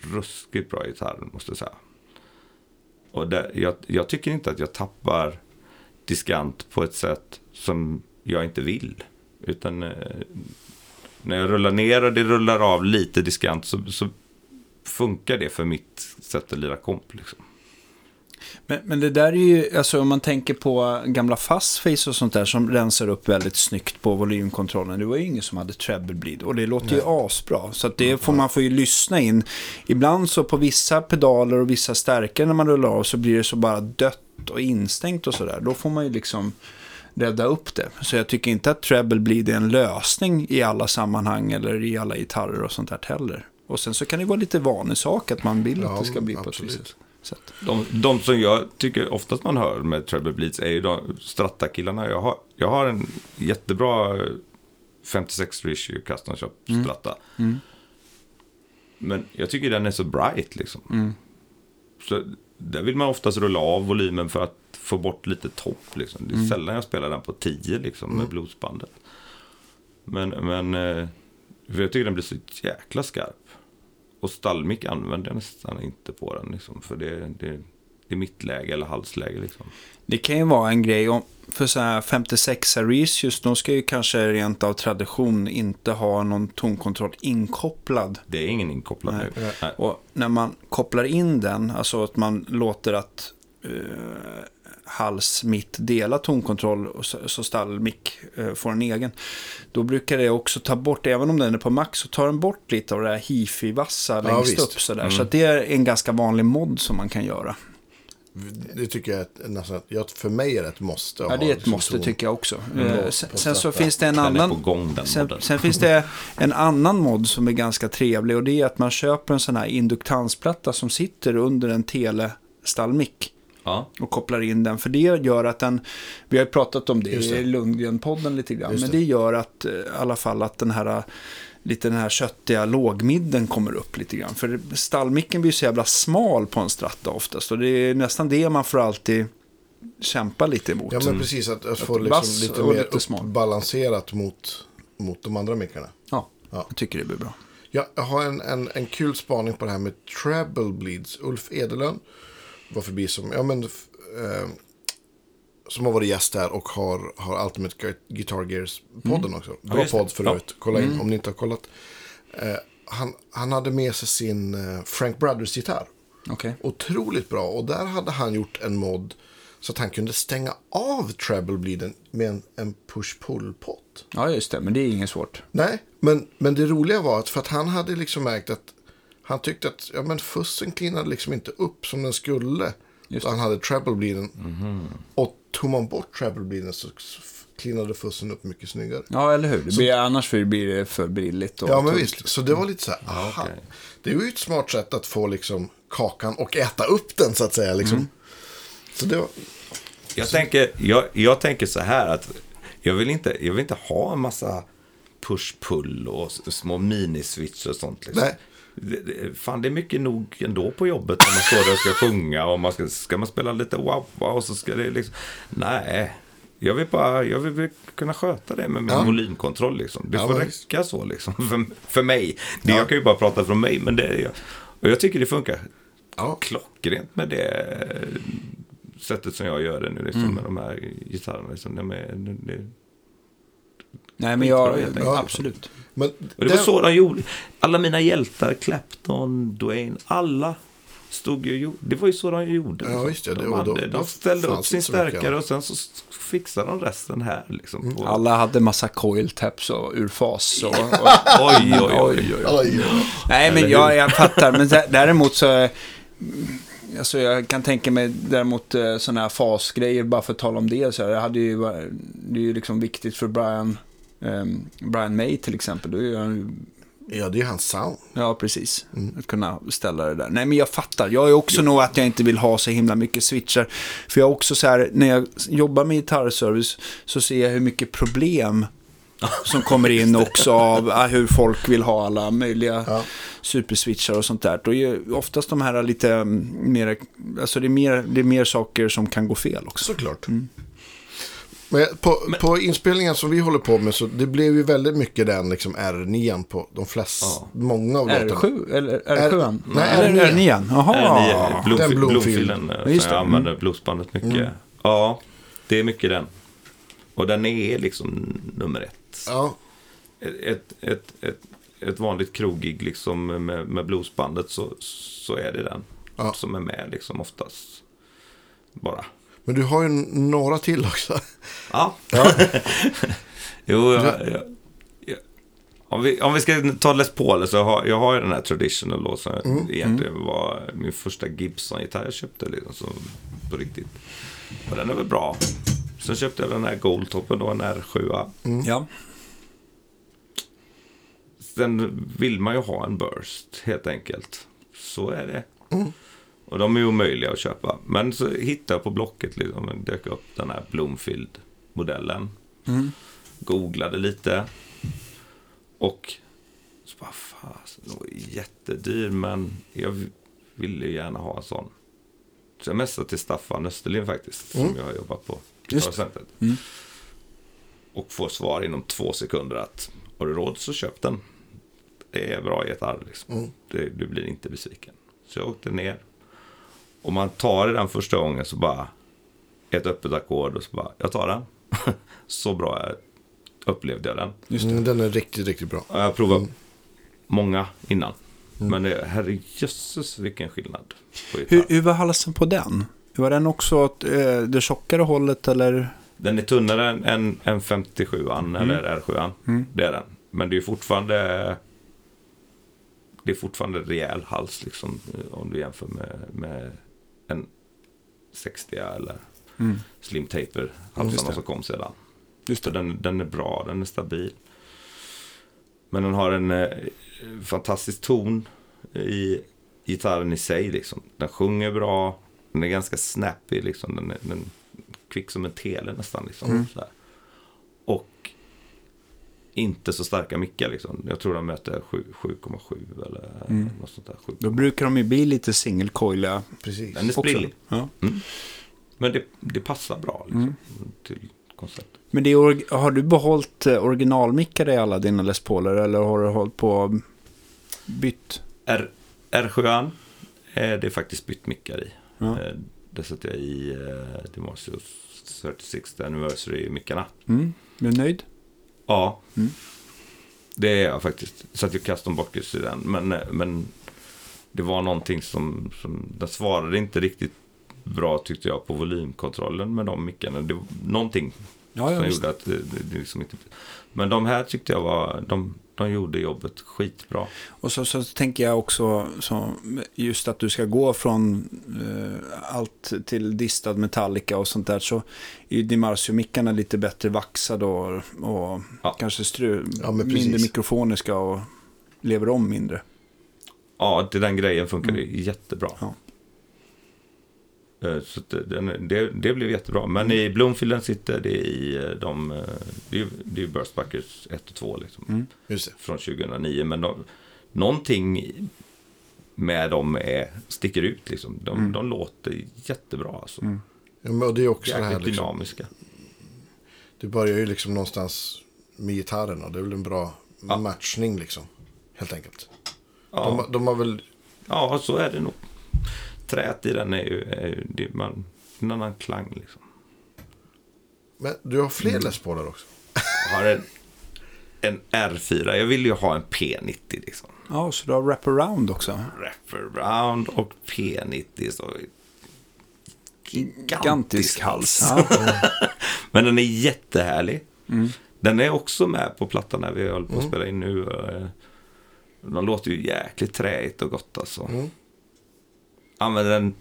ruskigt bra gitarr måste jag säga. Och där, jag, jag tycker inte att jag tappar diskant på ett sätt som jag inte vill. Utan eh, när jag rullar ner och det rullar av lite diskant så, så funkar det för mitt sätt att lira komp. Liksom. Men, men det där är ju, alltså om man tänker på gamla fastface och sånt där som rensar upp väldigt snyggt på volymkontrollen. Det var ju ingen som hade treble bleed och det låter ju asbra. Så att det får man får ju lyssna in. Ibland så på vissa pedaler och vissa stärkare när man rullar av så blir det så bara dött och instängt och sådär. Då får man ju liksom rädda upp det. Så jag tycker inte att treble bleed är en lösning i alla sammanhang eller i alla gitarrer och sånt där heller. Och sen så kan det vara lite vanesak att man vill att Ja, det ska bli på ett absolut. visst sätt. De, de som jag tycker oftast man hör med Treble Bleeds är ju de Stratta-killarna. Jag har, jag har en jättebra 56 Issue Custom Shop Stratta. Mm. Men jag tycker den är så bright liksom. Mm. Så där vill man oftast rulla av volymen för att få bort lite topp. Liksom. Det är Mm. sällan jag spelar den på 10 liksom, med bluesbandet. Men, men eh, för jag tycker den blir så jäkla skarp. Och stallmick använder jag nästan inte på den. Liksom, för det, det, det är mittläge eller halsläge. Liksom. Det kan ju vara en grej om, för så här 56 Reisius, de ska ju kanske rent av tradition inte ha någon tonkontroll inkopplad. Det är ingen inkopplad Nej. nu. Nej. Och när man kopplar in den, alltså att man låter att uh, hals mitt dela tonkontroll och så, så stallmick uh, får en egen. Då brukar det också ta bort, även om den är på max, så tar den bort lite av det här hifi-vassa längst visst. upp. Sådär. Så att det är en ganska vanlig mod som man kan göra. det tycker jag är nästan, för mig är det ett måste. Ja, det är ett liksom måste tycker jag också. Mm. Eh, sen, på sen så finns det en annan... gång Sen, sen finns det en annan mod som är ganska trevlig och det är att man köper en sån här induktansplatta som sitter under en telestallmick. Ja. och kopplar in den. För det gör att den, vi har ju pratat om det, Just det. i Lundgren-podden lite grann, Just men det. det gör att eh, i alla fall att den här lite den här köttiga lågmidden kommer upp lite grann. För stallmicken blir så jävla smal på en stratta oftast och det är nästan det man får alltid kämpa lite emot. Ja, men precis. Att, att få liksom lite mer lite smal. balanserat mot, mot de andra mickarna. Ja, Ja. jag tycker det blir bra. Ja, jag har en, en, en kul spaning på det här med treble bleeds. Ulf Edelön var förbi som, ja men, eh, som har varit gäst där och har, har Ultimate Gu- Guitar Gears-podden också. Bra det. podd för övrigt. Kolla in om ni inte har kollat. Eh, han, han hade med sig sin eh, Frank Brothers-gitarr. Okej. Otroligt bra. Och där hade han gjort en mod så att han kunde stänga av treble bleeden med en, en push-pull-pott. Ja, just det, men det är inget svårt. Nej, men, men det roliga var att för att han hade liksom märkt att han tyckte att ja, men fussen klinade liksom inte upp som den skulle. Just Så han hade treble bleeden. Och tog man bort treble bleeden så klinade fussen upp mycket snyggare. Ja, eller hur? Det blir, annars blir det för brilligt. Och Ja, men tungt. visst. Så det var lite så här, aha. okej. Det är ju ett smart sätt att få liksom kakan och äta upp den så att säga. Liksom. Så det var, Jag, tänker, jag, jag tänker så här att jag vill inte, jag vill inte ha en massa push-pull och små miniswitch och sånt. Liksom. Nej. Fan, det är mycket nog ändå på jobbet när man står där och ska sjunga och man ska, ska man spela lite wow, wow och så ska det liksom... Nej, jag vill bara jag vill kunna sköta det med min Ja. volymkontroll. Liksom. Det Ja, får räcka så liksom, för, för mig. Det, Ja. Jag kan ju bara prata från mig, men det, jag, och jag tycker det funkar ja. klockrent med det sättet som jag gör det nu liksom, Mm. med de här gitarrerna. Liksom, det, det, Nej, men jag, enkelt. absolut. Men och det var så de gjorde. Alla mina hjältar, Clapton, Dwayne, alla stod ju, det var ju så de gjorde. Ja, liksom. visst, ja, det- de, hade, då de ställde upp sin stärkare och sen så fixade de resten här. Liksom, på, Alla hade massa coil taps och ur fas. Och, och, [LAUGHS] Oj, oj, oj. Oj, oj. Nej, men jag, jag fattar. Men dä- [LAUGHS] däremot så... mm, Alltså jag kan tänka mig däremot sådana här fasgrejer, bara för att tala om det. Så här, jag hade ju, det är ju liksom viktigt för Brian, ehm, Brian May till exempel. Då är han, ju- Ja, det är hans sound. ja, precis. Att kunna ställa det där. Nej, men jag fattar. Jag är också nog att jag inte vill ha så himla mycket switchar. För jag är också så här, när jag jobbar med gitarrservice så ser jag hur mycket problem [LAUGHS] som kommer in också av ah, hur folk vill ha alla möjliga Ja. superswitchar och sånt där. Då är ju oftast de här lite mm, mer, alltså det är mer, det är mer saker som kan gå fel också. Såklart. Men på, på inspelningen som vi håller på med så det blev ju väldigt mycket den liksom R9 på de flesta, Ja. många av låtarna. R7? Eller R7? nej, eller R9. R9? Jaha. Äh, Bloomfield, Den Bloomfield. Bloomfielden eh, just som det. jag Mm. använder bluesbandet mycket. Ja, det är mycket den. Och den är liksom nummer ett. Ja, ett, ett, ett, ett vanligt kroggig liksom med, med bluesbandet så, så är det den Ja. som är med liksom oftast. Bara. Men du har ju några till också. Ja. [LAUGHS] jo, jag, jag, jag, om, vi, om vi ska ta Les Paul så har jag har ju den här traditional då som egentligen var min första Gibson-gitarr jag köpte liksom, så, på riktigt. Och den är väl bra. Sen köpte jag den här Goldtoppen då, en R7. Ja. Sen vill man ju ha en burst helt enkelt. Så är det. Och de är omöjliga att köpa. Men så hittade jag på Blocket, liksom, dök upp den här Bloomfield-modellen. Googlade lite. Och så bara, fasen, den var jättedyr men jag ville gärna ha en sån. Så jag messade till Staffan Österlind faktiskt, som jag har jobbat på. Gitarrcentret. Och får svar inom två sekunder att har du råd så köp den. Det är bra gitarr liksom. Det, du blir inte besviken. Så jag åkte ner. Och man tar den första gången så bara ett öppet ackord och så bara, jag tar den. [LAUGHS] så bra är- upplevde jag den. Mm, den är riktigt, riktigt bra. Jag har provat många innan. Men det- herrejösses vilken skillnad. Hur, hur var halsen på den? Var den också åt eh, det tjockare hållet eller? Den är tunnare än, än, än 57an eller R7an. Det är den. Men det är fortfarande det är fortfarande rejäl hals liksom, om du jämför med, med en 60 eller Slim Taper halsarna det. som kom sedan. Just Så den, den är bra, den är stabil. Men den har en eh, fantastisk ton i gitarren i sig. Liksom. Den sjunger bra, Den är ganska snappy liksom. Den är, den är kvick som en tele nästan liksom. Mm. Sådär. Och inte så starka mickar liksom. Jag tror de möter 7 7,7 eller Mm. något sånt där. 7. Då brukar de ju bli lite singelcoiliga Precis. Den är sprillig. Ja. Men det, det passar bra liksom, Mm. till konceptet. Men det är, har du behållit eh, originalmickar i alla dina Les Pauler eller har du hållit på och bytt? R, R7 är det faktiskt bytt mickar i. Ja. Eh, Det sätter jag i eh, Demasios 36th Anniversary-mickarna. Mm. Är du nöjd? Ja, Mm. det är jag faktiskt. Satt ju custom bockers i den, men, eh, men det var någonting som, som... Den svarade inte riktigt bra tyckte jag på volymkontrollen med de mickarna. Det någonting Ja, ja som visst. gjorde att det, det, det liksom inte... Men de här tyckte jag var... De, de gjorde jobbet skitbra. Och så, så tänker jag också så, just att du ska gå från eh, allt till distad Metallica och sånt där så är ju Dimarsio-mickarna lite bättre vaxade och, och Ja. kanske stru, Ja, mindre mikrofoniska och lever om mindre. Ja, till den grejen funkar det jättebra. Ja. Eh, Så det- den, det, det blev jättebra. Men i Bloomfielden sitter det i eh, de... eh, Det är det är ju Burstbuckers 1 och 2 liksom. Mm. Från 2009. Men de, någonting med dem är, sticker ut liksom. De, Mm. de låter jättebra alltså. Mm. Ja, men det är också det här Jäkligt liksom, dynamiska. Det börjar ju liksom någonstans med gitarren och det är väl en bra Ja. matchning liksom. Helt enkelt. Ja, De, de har väl, ja, så är det nog. Träet i den är ju, är ju det, man, en annan klang liksom. men du har fler Mm. Les Pauler också. Jag har en, en R4. Jag vill ju ha en P90 liksom. Ja, så du har wraparound också. Wraparound och P90. Så Gigantisk hals. alltså. Ja. [LAUGHS] Men den är jättehärlig. Mm. Den är också med på plattan när vi håller på att Mm. spela in nu. eh, De låter ju jäkligt träigt och gott alltså. Mm. Använder den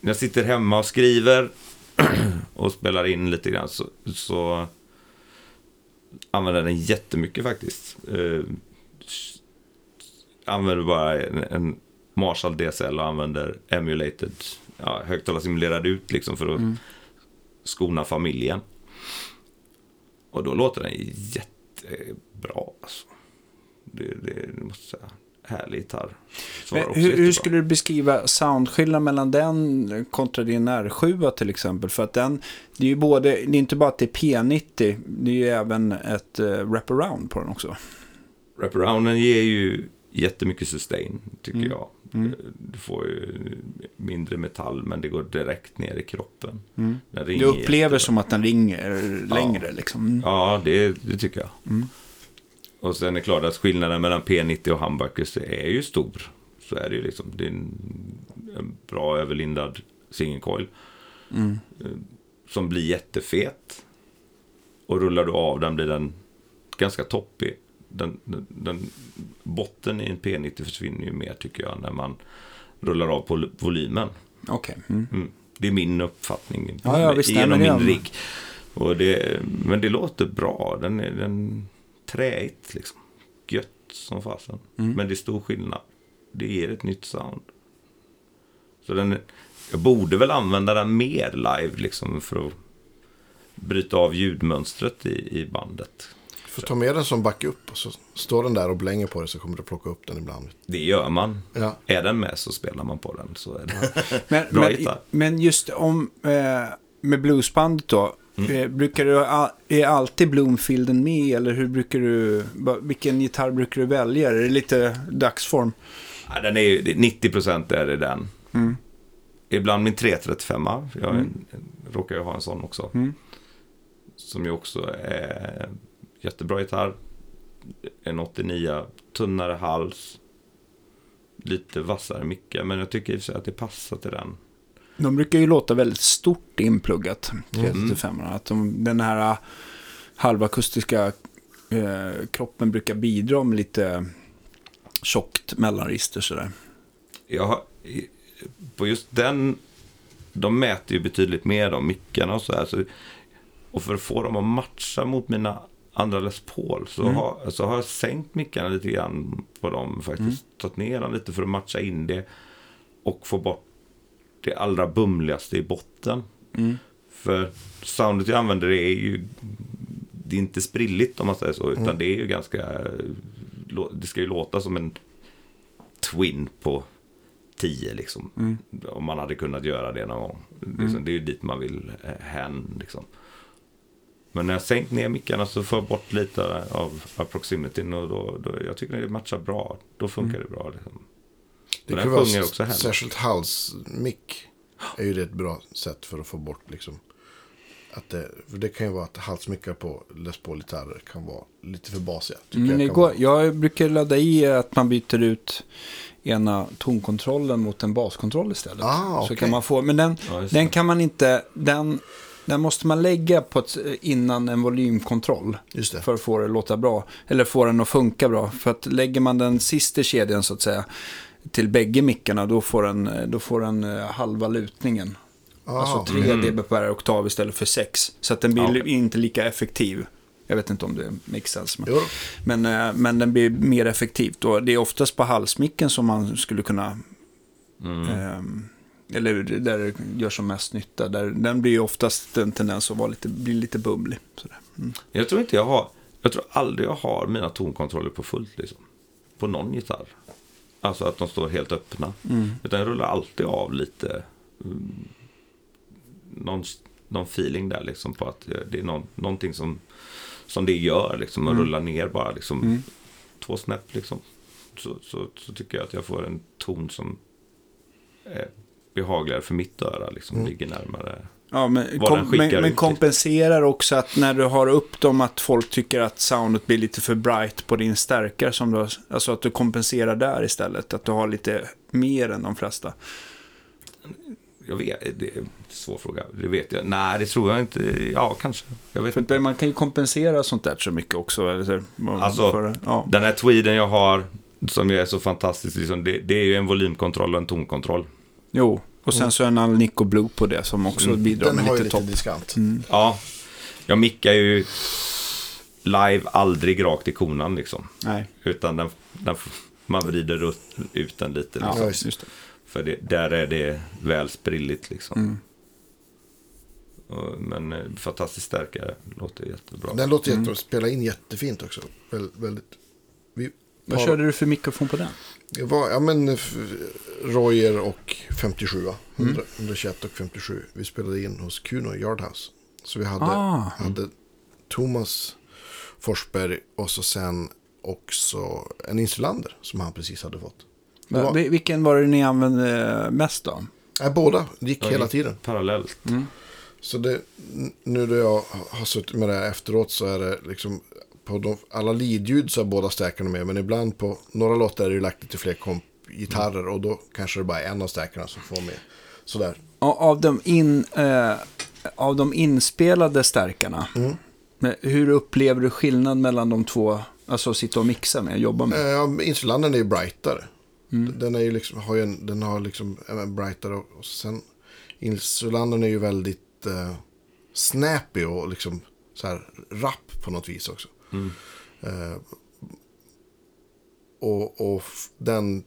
när jag sitter hemma och skriver [CLEARS THROAT] och spelar in lite grann så, så använder jag den jättemycket faktiskt. Eh, använder bara en, en Marshall DSL och använder emulated, ja, högtalarsimulerad ut liksom för att Mm. skona familjen. Och då låter den jättebra alltså. Det, det, det måste jag säga. Härlig gitarr. Hur, hur skulle du beskriva soundskillnaden mellan den kontra din R7 till exempel? För att den, det är ju både, det är inte bara att det är P90, det är ju även ett uh, wraparound på den också. Wraparounden ger ju jättemycket sustain, tycker Mm. jag. Mm. Du får ju mindre metall, men det går direkt ner i kroppen. Mm. Du upplever jättebra. som att den ringer längre liksom. Mm. Ja, det, det tycker jag. Och sen är det klart att skillnaden mellan P90 och humbuckers är ju stor. Så är det ju liksom. Det är en, en bra överlindad single coil. Mm. som blir jättefet. Och rullar du av den blir den ganska toppig. Den, den, den, botten i en P90 försvinner ju mer tycker jag när man rullar av på volymen. Okej. Mm. Mm. Det är min uppfattning Ja, ja, visst, genom min rigg. Och det, men det låter bra. Den är den träigt liksom. Gött som fasen. Mm. Men det är stor skillnad. Det ger ett nytt sound. Så den, jag borde väl använda den mer live liksom för att bryta av ljudmönstret i, i bandet. Får ta med den som backup och så står den där och blänger på det så kommer du plocka upp den ibland. Det gör man. Ja. Är den med så spelar man på den. Så är det. [LAUGHS] Men, Bra men, gitarr. men just om, eh, med bluesbandet då. Mm. Eh, brukar du, är alltid Bloomfielden med eller hur brukar du, vilken gitarr brukar du välja? Är det lite dagsform? Ja, den är ju, det- 90% är det den. Mm. Ibland min 335. Jag Mm. råkar ju ha en sån också. Mm. Som ju också är jättebra gitarr. En 89, tunnare hals. Lite vassare mickar. Men jag tycker i och för sig att det passar till den. De brukar ju låta väldigt stort inpluggat, Mm. 335 Att de, den här eh, halvakustiska eh, kroppen brukar bidra med lite tjockt mellanregister sådär. I- på just den, de mäter ju betydligt mer de mickarna och så här. Så, och för att få dem att matcha mot mina andra Les Paul så, Mm. har, så har jag sänkt mickarna lite grann på dem faktiskt. Mm. Tagit ner dem lite för att matcha in det och få bort det allra bumligaste i botten. För soundet jag använder är ju det är inte sprilligt om man säger så, utan det är ju ganska, det ska ju låta som en Twin på 10 liksom. Om man hade kunnat göra det någon gång. Liksom, det är ju dit man vill eh, hän liksom. Men när jag sänkt ner mickarna så får jag bort lite av, av proximityn och då, då, jag tycker det matchar bra. Då funkar det bra liksom. Det den vara sjunger också heller. särskilt halsmick. Är ju det ett bra sätt för att få bort liksom. Att det, för det kan ju vara att halsmickar på Les Paul-gitarrer kan vara lite för basiga. Men jag går, jag brukar ladda i att man byter ut ena tonkontrollen mot en baskontroll istället. Ah, Så okej. kan man få, men den, Ja, den kan man inte, den, den måste man lägga på ett, innan en volymkontroll. Just det. För att få det att låta bra. Eller få den att funka bra. För att lägger man den sista kedjan så att säga till bägge mickarna då får den, då får den eh, halva lutningen. Ah, Alltså 3 dB per oktav istället för 6. Så att den blir okej. inte lika effektiv. Jag vet inte om det sense. Men, men, eh, men den blir mer effektivt. Och det är oftast på halsmicken som man skulle kunna... Mm. ehm, eller där det gör som mest nytta. Där, den blir ju oftast en tendens att vara lite, bli lite bumlig. Sådär. Mm. Jag tror inte jag har, jag tror aldrig jag har mina tonkontroller på fullt liksom. På någon gitarr. Alltså att de står helt öppna. Utan jag rullar alltid av lite. mm, någon, någon feeling där liksom på att det är någon, någonting som, som det gör liksom. Att rulla ner bara liksom. Två snäpp liksom. Så, så, så tycker jag att jag får en ton som är behagligare för mitt öra. Liksom ligger närmare. Ja, men, kom, men, men kompenserar också att när du har upp dem att folk tycker att soundet blir lite för bright på din stärkare. Som du, har- alltså att du kompenserar där istället. Att du har lite mer än de flesta. Jag vet, det är en svår fråga. Det vet jag. Nej, det tror jag inte. Ja, kanske. Jag vet inte. man kan ju kompensera sånt där så mycket också. Eller så, Alltså, för, ja. Den här tweeden jag har, som är så fantastisk, liksom, det, det är ju en volymkontroll och en tonkontroll. Jo, och sen så en Alnico Blue på det som också bidrar Den med har ju lite lite topp. diskant. Ja, jag mickar ju live aldrig rakt i konan liksom. Nej, Utan den, den, man vrider ut, den lite. ja, Liksom. just just det. För det, där är det väl sprilligt liksom. Mm. Och, men eh, fantastiskt stärkare, låter jättebra. Den låter Mm. jättebra. Spelar in jättefint också. Väl, väldigt. Vi Vad har- körde du för mikrofon på den? Det var, ja men f- Royer och 57. Mm. 100, 121 och 57. Vi spelade in hos Kuno Yardhouse. Så vi hade, Ah. hade Thomas Forsberg och så sen också en insulander som han precis hade fått. Det Va- var, vil- Vilken var det ni använde mest då? nej, båda gick Ja, hela gick tiden. Parallellt. Så det, nu när jag har suttit med det här efteråt så är det liksom på de, alla leadljud så är båda stärkarna med. Men ibland på några låtar är det ju lagt lite fler komp-gitarrer och då kanske det bara är en av stärkarna som får med. Sådär. Av de, in, eh, av de inspelade stärkarna, Mm. hur upplever du skillnad mellan de två, alltså att sitta och mixa med, jobba med? Eh, Insulandern är ju brightare. Den är ju liksom, har ju en, den har liksom en brightare och, sen Insulandern är ju väldigt eh, snappy och liksom så här rapp på något vis också. Eh, och, och den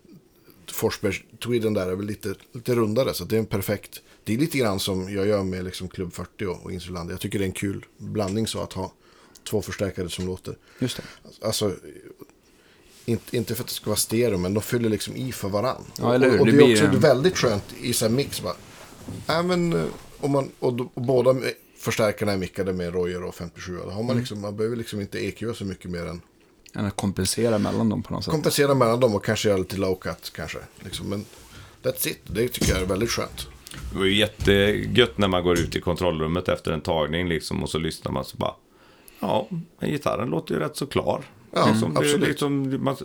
Forsbergs tweeden där är väl lite, lite rundare så det är en perfekt. Det är lite grann som jag gör med liksom Club 40 och, och. Jag tycker det är en kul blandning så att ha två förstärkare som låter. Just det. Alltså, inte, inte för att det ska vara stereo, men de fyller liksom i för varann. Ja, eller hur? Och, och Det det, är blir också en- väldigt skönt i så här mix. Bara. Men, eh, om man, och, och båda förstärkarna är mickade med Royer och 57. Då har Mm. man, liksom, man behöver liksom inte EQ så mycket mer än Än att kompensera mellan dem på något sätt. kompensera mellan dem och kanske göra lite low cut kanske. Liksom. Men that's it. Det tycker jag är väldigt skönt. Det var ju jättegött när man går ut i kontrollrummet efter en tagning liksom och så lyssnar man så bara. Ja, men gitarren låter ju rätt så klar. Ja, liksom, det, absolut. liksom, man,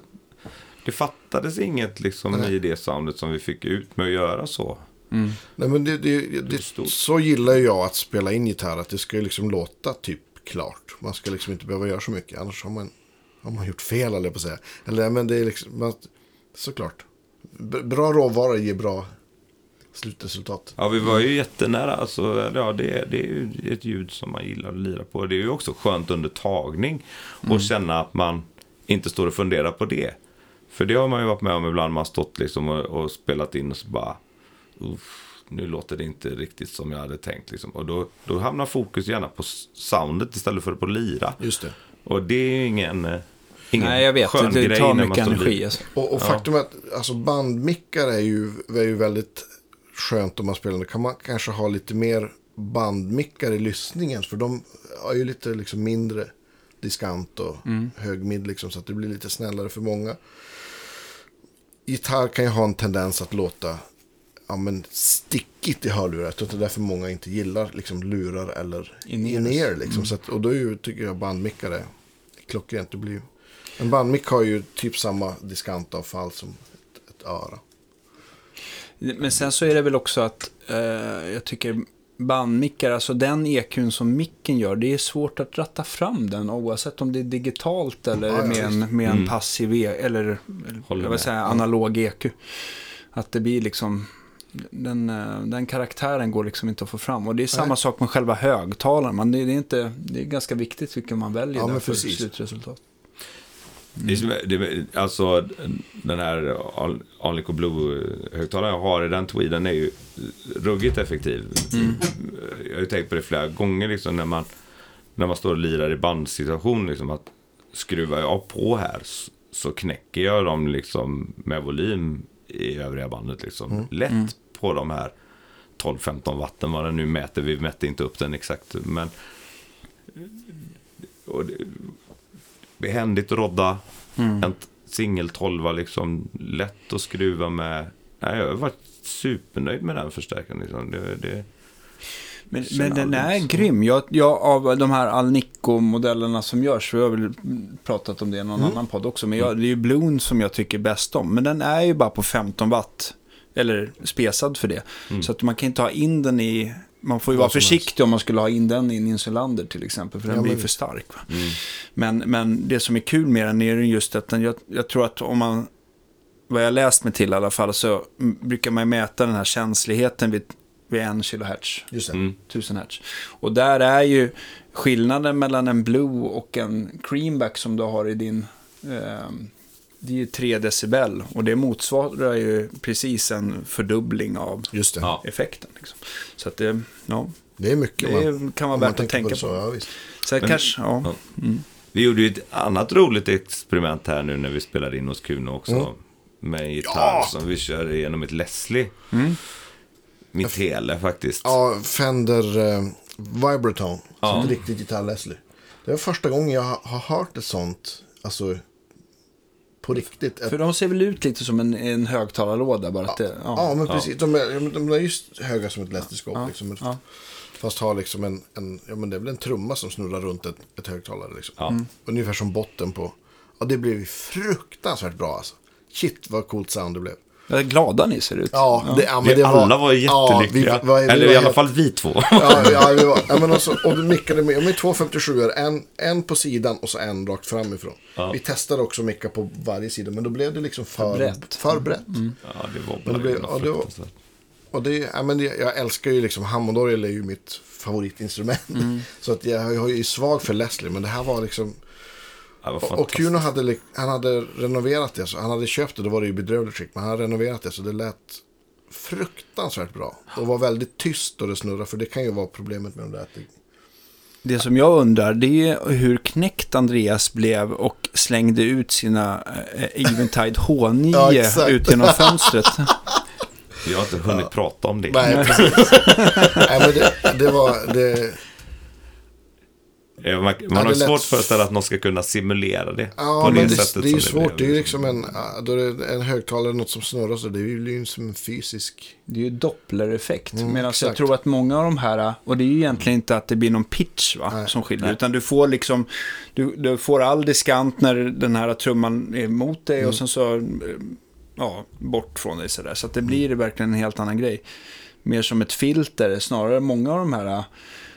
det fattades inget liksom i det soundet som vi fick ut med att göra så. Nej, men det, det, det, så gillar jag att spela in gitarr. Att det ska liksom låta typ klart. Man ska liksom inte behöva göra så mycket. Annars har man, har man gjort fel, eller på att säga. Eller men det är liksom, man, såklart. Bra råvara ger bra slutresultat. Ja, vi var ju jättenära. Alltså, ja, det, det är ju ett ljud som man gillar att lira på. Det är ju också skönt under tagning och känna att man inte står och funderar på det. För det har man ju varit med om ibland. Man har stått liksom och, och spelat in och så bara... Uff, nu låter det inte riktigt som jag hade tänkt. Liksom. Och då, då hamnar fokus gärna på soundet istället för på lira. Just det. Och det är ju ingen, eh, ingen Nej, jag vet. skön Det, det grej tar mycket energi. Alltså. Och, och faktum är att alltså bandmickar är ju, är ju väldigt skönt om man spelar. Då kan man kanske ha lite mer bandmickar i lyssningen. För de har ju lite liksom mindre diskant och hög mid liksom. Så att det blir lite snällare för många. Gitarr kan ju ha en tendens att låta ja, men stickigt i hörlurar. Jag tror att det är därför många inte gillar liksom, lurar eller in-ear. Liksom. Så att, och då är ju, tycker jag bandmickar är klockrent. Det blir ju, en bandmick har ju typ samma diskantavfall som ett, ett öra. Men sen så är det väl också att eh, jag tycker bandmickar, alltså den EQn som micken gör, det är svårt att ratta fram den oavsett om det är digitalt eller Ja, ja, med, en, med en passiv e eller, eller jag vill säga, analog EQ. Att det blir liksom, den, eh, den karaktären går liksom inte att få fram. Och det är samma Nej. sak med själva högtalaren. Man, det, är inte, det är ganska viktigt vilken man väljer Ja, för slutresultat. Det, alltså den här Al- Alnico Blue-högtalaren jag har i den tweeden är ju ruggigt effektiv. Jag har ju tänkt på det flera gånger liksom när man, när man står och lirar i bandsituation. Liksom, att skruvar jag på här så knäcker jag dem liksom med volym i övriga bandet. Liksom. Lätt på de här 12-15 watten vad den nu mäter. Vi mätte inte upp den exakt. Men och det, behändigt att rodda. En singel 12 liksom lätt att skruva med. Nej, jag har varit supernöjd med den förstärkaren. Liksom. Det, det, Men, men den är alldeles. grym. Jag, jag, av de här Alnico-modellerna som görs, vi har väl pratat om det i någon Mm. annan podd också, men jag, det är ju Bloon som jag tycker bäst om. Men den är ju bara på 15 watt, eller spesad för det. Så att man kan inte ha in den i, man får ju Mm. Vad vara försiktig om man skulle ha in den i en insulander till exempel, för den Ja, blir för stark. Mm. Men, men det som är kul med den är ju just att den, jag, jag tror att om man, vad jag läst mig till i alla fall, så mm, brukar man mäta den här känsligheten vid, vid en kilohertz. Just. Mm. 1000 hertz. Och där är ju skillnaden mellan en Blue och en Creamback som du har i din... Eh, det är ju 3 decibel och det motsvarar ju precis en fördubbling av Just det. Ja. effekten. Liksom. Så att det, ja, Det är mycket det man, kan vara värt att tänka på. Så, ja, visst. Så det Men- kanske, ja. ja. Vi gjorde ju ett annat roligt experiment här nu när vi spelade in hos Kuno också. Mm. Med en gitarr Ja! som vi körde genom ett Leslie. Mm. Mitt Tele faktiskt. Ja, Fender eh, Vibratone. Ja. Som ett riktigt gitarr Leslie. Det var första gången jag har hört ett sånt. Alltså på riktigt. Ett, För de ser väl ut lite som en, en högtalarlåda bara att det, ja. ja. men precis. De är, de är just höga som ett Leslie-skåp. Ja, Liksom. ja. Fast har liksom en, en, ja men det är väl en trumma som snurrar runt ett, ett högtalare liksom. Ja. Mm. Ungefär som botten på. Ja, det blev ju fruktansvärt bra alltså. Shit vad coolt sound det blev. Vad glada ni ser ut. Ja, det, ja men Vi det alla var ja, jättelyckliga. vi var- vi Eller var i alla helt- fall vi två. Ja, ja, vi var, ja men också, och du mickade med, med två 57 en, en på sidan och så en rakt framifrån. Vi testade också att micka på varje sida, men då blev det liksom för, För brett. För brett. Ja, det var Men det blev- bara ja, det var-. Och det, ja, men det, jag älskar ju liksom, Hammondorgel är ju mitt favoritinstrument. [LAUGHS] Så att jag, jag är ju svag för Leslie, men det här var liksom... Ja, Och, och. Kuno hade, han hade renoverat det, så han hade köpt det, då var det ju bedrövligt skick, men han hade renoverat det så det lät fruktansvärt bra. Och var väldigt tyst då det snurrade, för det kan ju vara problemet med de där. det- Det som jag undrar det är hur knäckt Andreas blev och slängde ut sina eh, Eventide [LAUGHS] H9 Ja, ut genom fönstret. Jag har inte hunnit prata om det. Nej, precis. [LAUGHS] Nej, men det, det var... Det, Ja, Man, man Ja, har det svårt för att någon ska kunna simulera det. ja, på men det, sättet det är ju svårt. Det är ju liksom. liksom en, då det är en högtalare, något som snurrar så det är ju som en fysisk... Det är ju dopplereffekt. Mm, Medan jag tror att många av de här, och det är ju egentligen inte att det blir någon pitch va, Nej, som skiljer. nej. Utan du får liksom, du, du får all diskant när den här trumman är mot dig Mm. och sen så, eh, ja, bort från dig sådär. Så att det blir verkligen en helt annan grej. Mer som ett filter, snarare många av de här eh,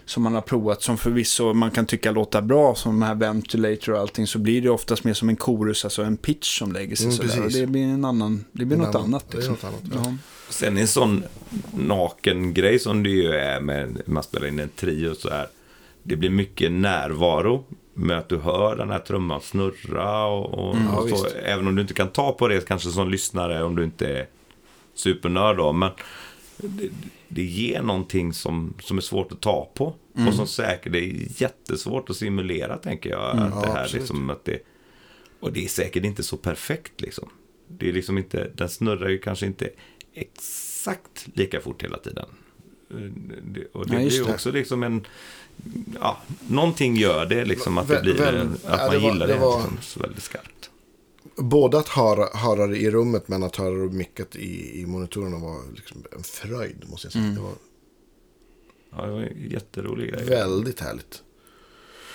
som man har provat, som förvisso man kan tycka låter bra, som de här ventilator och allting, så blir det oftast mer som en chorus, alltså en pitch som lägger sig Mm, sådär. Och det blir en annan, det blir En något annan- annat. Liksom. något annat, ja. ja. Sen en sån naken grej som det ju är med man spelar in en trio så här. Det blir mycket närvaro med att du hör den här trumman snurra och, och, Mm, ja, och så, visst. även om du inte kan ta på det kanske som lyssnare om du inte är supernörd då. Men det, det ger någonting som, som är svårt att ta på. Mm. Och som säkert det är jättesvårt att simulera, tänker jag. Att det Mm. Ja, här absolut. liksom, att det, och det är säkert inte så perfekt liksom. Det är liksom inte, den snurrar ju kanske inte exakt lika fort hela tiden. Det, och det Ja, blir ju det. också liksom en, ja, någonting gör det liksom att det blir, väl- en, ja, att det man var- gillar det det, var- liksom, väldigt skarpt. Både att höra, höra det i rummet men att höra det mickat i, i monitorerna var liksom en fröjd måste jag säga. Mm. Det var Ja, det var en jätterolig grej. väldigt härligt.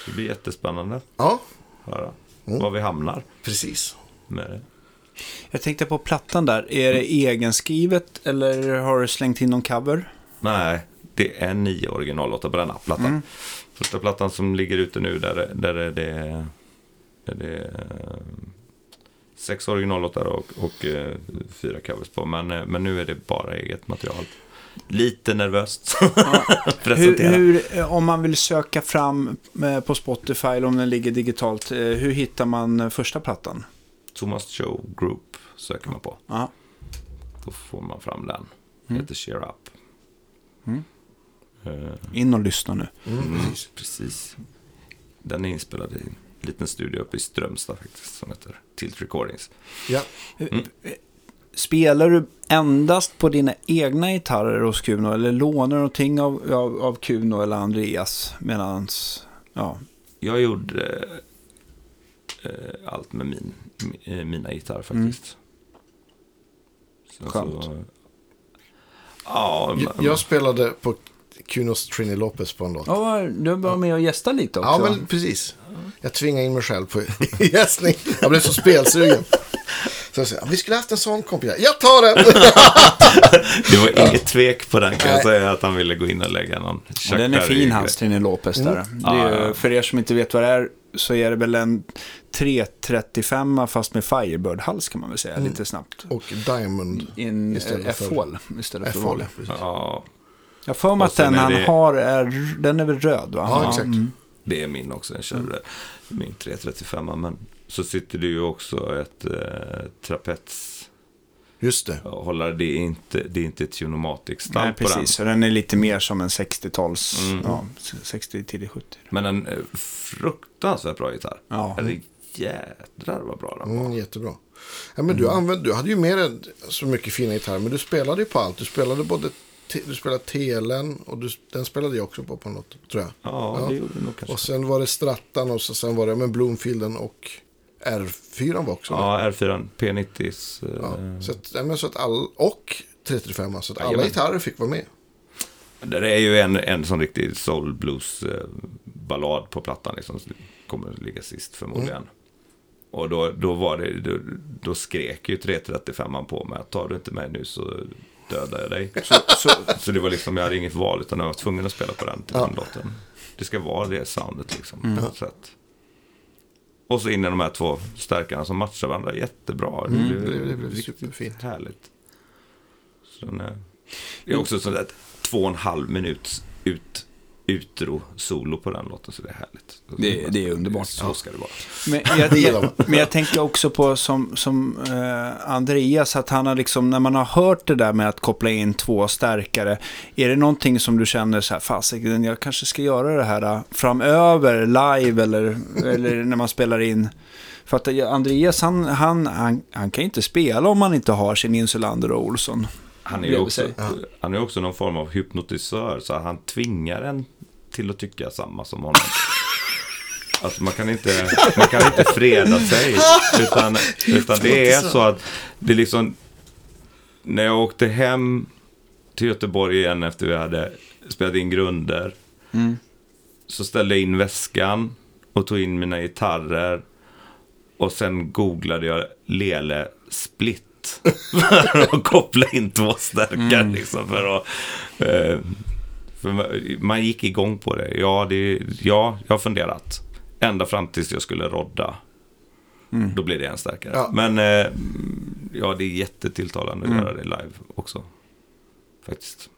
Det blir jättespännande Ja, att höra Mm. var vi hamnar precis. med det. Jag tänkte på plattan där. Är det egenskrivet eller har du slängt in någon cover? Nej, det är nio originallåtar på denna plattan. Mm. Första plattan som ligger ute nu, där, är- där är det, är det sex originallåtar och, och eh, fyra covers på. Men, eh, men nu är det bara eget material. Lite nervöst [LAUGHS] Hur, presentera. hur, eh, om man vill söka fram eh, på Spotify eller om den ligger digitalt, eh, hur hittar man första plattan? Thomas Show Group söker man på. Ja. Då får man fram den. Mm. Heter Cheer Up. Mm. In och lyssna nu. Mm, precis. Den är inspelad i liten studio uppe i Strömstad faktiskt, som heter Tilt Recordings. Ja, Mm. Spelar du endast på dina egna gitarrer hos Kuno eller lånar du någonting av, av, av Kuno eller Andreas? Medans, ja, Jag gjorde eh, eh, allt med min, mi- eh, mina gitarrer faktiskt. Sen Mm. Skönt. Så, ja, jag, jag spelade på Kunos Trini Lopez på en låt. ja du var med och gästade lite också. Ja, men precis. Jag tvingade in mig själv på [LAUGHS] gästning. Jag blev så spelsugen. Så jag sa, vi skulle haft en sån kompis. Jag tar den! [LAUGHS] det var inget tvek på den kan jag säga att han ville gå in och lägga någon den är fin, hans Trini Lopez där. Det är, Ja, ja. För er som inte vet vad det är så är det väl en 335 fast med Firebird-hals kan man väl säga lite snabbt. Och Diamond. I en Istället för- F-hål istället för precis. Ja, Jag får mig att den han det- har är, den är väl röd va? Ja, exakt. mm. Det är min också. Jag körde min 335. Men så sitter det ju också ett eh, trapets Just det. hållare. Det är inte, det är inte ett Tunomatic Nej, stamp på den. Så den är lite mer som en 60-tals, Mm. ja, 60 till 70. Men en eh, fruktansvärt bra gitarr. Ja. Eller jädrar vad bra den var. Mm, jättebra. Ja, men du, använde, du hade ju mer än så mycket fina gitarrer, men du spelade ju på allt. Du spelade både du spelade TLN och du, den spelade jag också på på något, tror jag. Ja, Ja. det gjorde det nog kanske. Och sen var det Strattan och så, sen var det men Bloomfielden och R4 var också. Ja, R4, P90s. eh, Ja, så att, men så att all, och 335, så att alla Jajamän. gitarrer fick vara med. Där är ju en, en sån riktig soul blues eh, ballad på plattan liksom. som Kommer att ligga sist förmodligen. Mm. Och då, då var det, då, då skrek ju 335 på mig att tar du inte mig nu så dödar jag dig. Så, så, så det var liksom, jag hade inget val utan jag var tvungen att spela på den till Ja. den låten. Det ska vara det soundet liksom. Mm. på något sätt. Och så in i de här två stärkarna som matchar varandra jättebra. Det Mm, blev, det blev- det blev superfint. Härligt. Så den är, det är också sånt där två och en halv minuts ut, utro-solo på den låten, så det är härligt. Det- det är underbart. Så ska det vara. Men jag, [LAUGHS] jag, men jag tänker också på som, som eh, Andreas, att han har liksom, när man har hört det där med att koppla in två stärkare, är det någonting som du känner så här, fasiken, jag kanske ska göra det här eh, framöver, live eller, eller när man spelar in? För att Andreas, han, han, han, han kan ju inte spela om man inte har sin Insulander och Olsson. Han är ju också, han är också någon form av hypnotisör, så han tvingar en till att tycka samma som honom. Alltså man kan inte, man kan inte freda sig. Utan, utan det är så att det är liksom, när jag åkte hem till Göteborg igen efter vi hade spelat in grunder. Så ställde jag in väskan och tog in mina gitarrer. Och sen googlade jag Lele Split. För att [LAUGHS] koppla in två stärkare liksom. För att, eh, för man, gick igång på det. Ja, det. ja, jag har funderat. Ända fram tills jag skulle rodda. Då blir det en starkare. Ja. Men eh, ja, det är jättetilltalande att Mm. göra det live också. Faktiskt.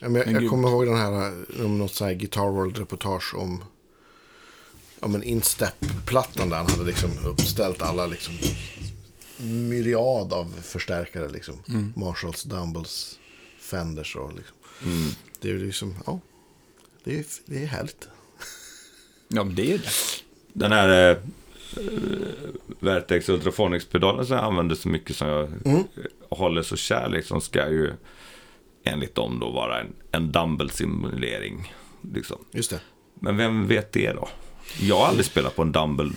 Ja, men jag, Men jag kommer ihåg den här, om något så här Guitar World-reportage om, om en Instep-plattan där han hade liksom uppställt alla liksom myriad av förstärkare liksom. Marshalls, Dumbles, Fenders och liksom. Mm. Det är ju liksom, ja. Det är, det är härligt. Ja, men det är det. Den här eh, Vertex Ultrafonics-pedalen som jag använder så mycket som jag Mm. håller så kär liksom ska ju enligt dem då vara en, en dumbbell-simulering. Liksom. Just det. Men vem vet det då? Jag har aldrig spelat på en dumbbell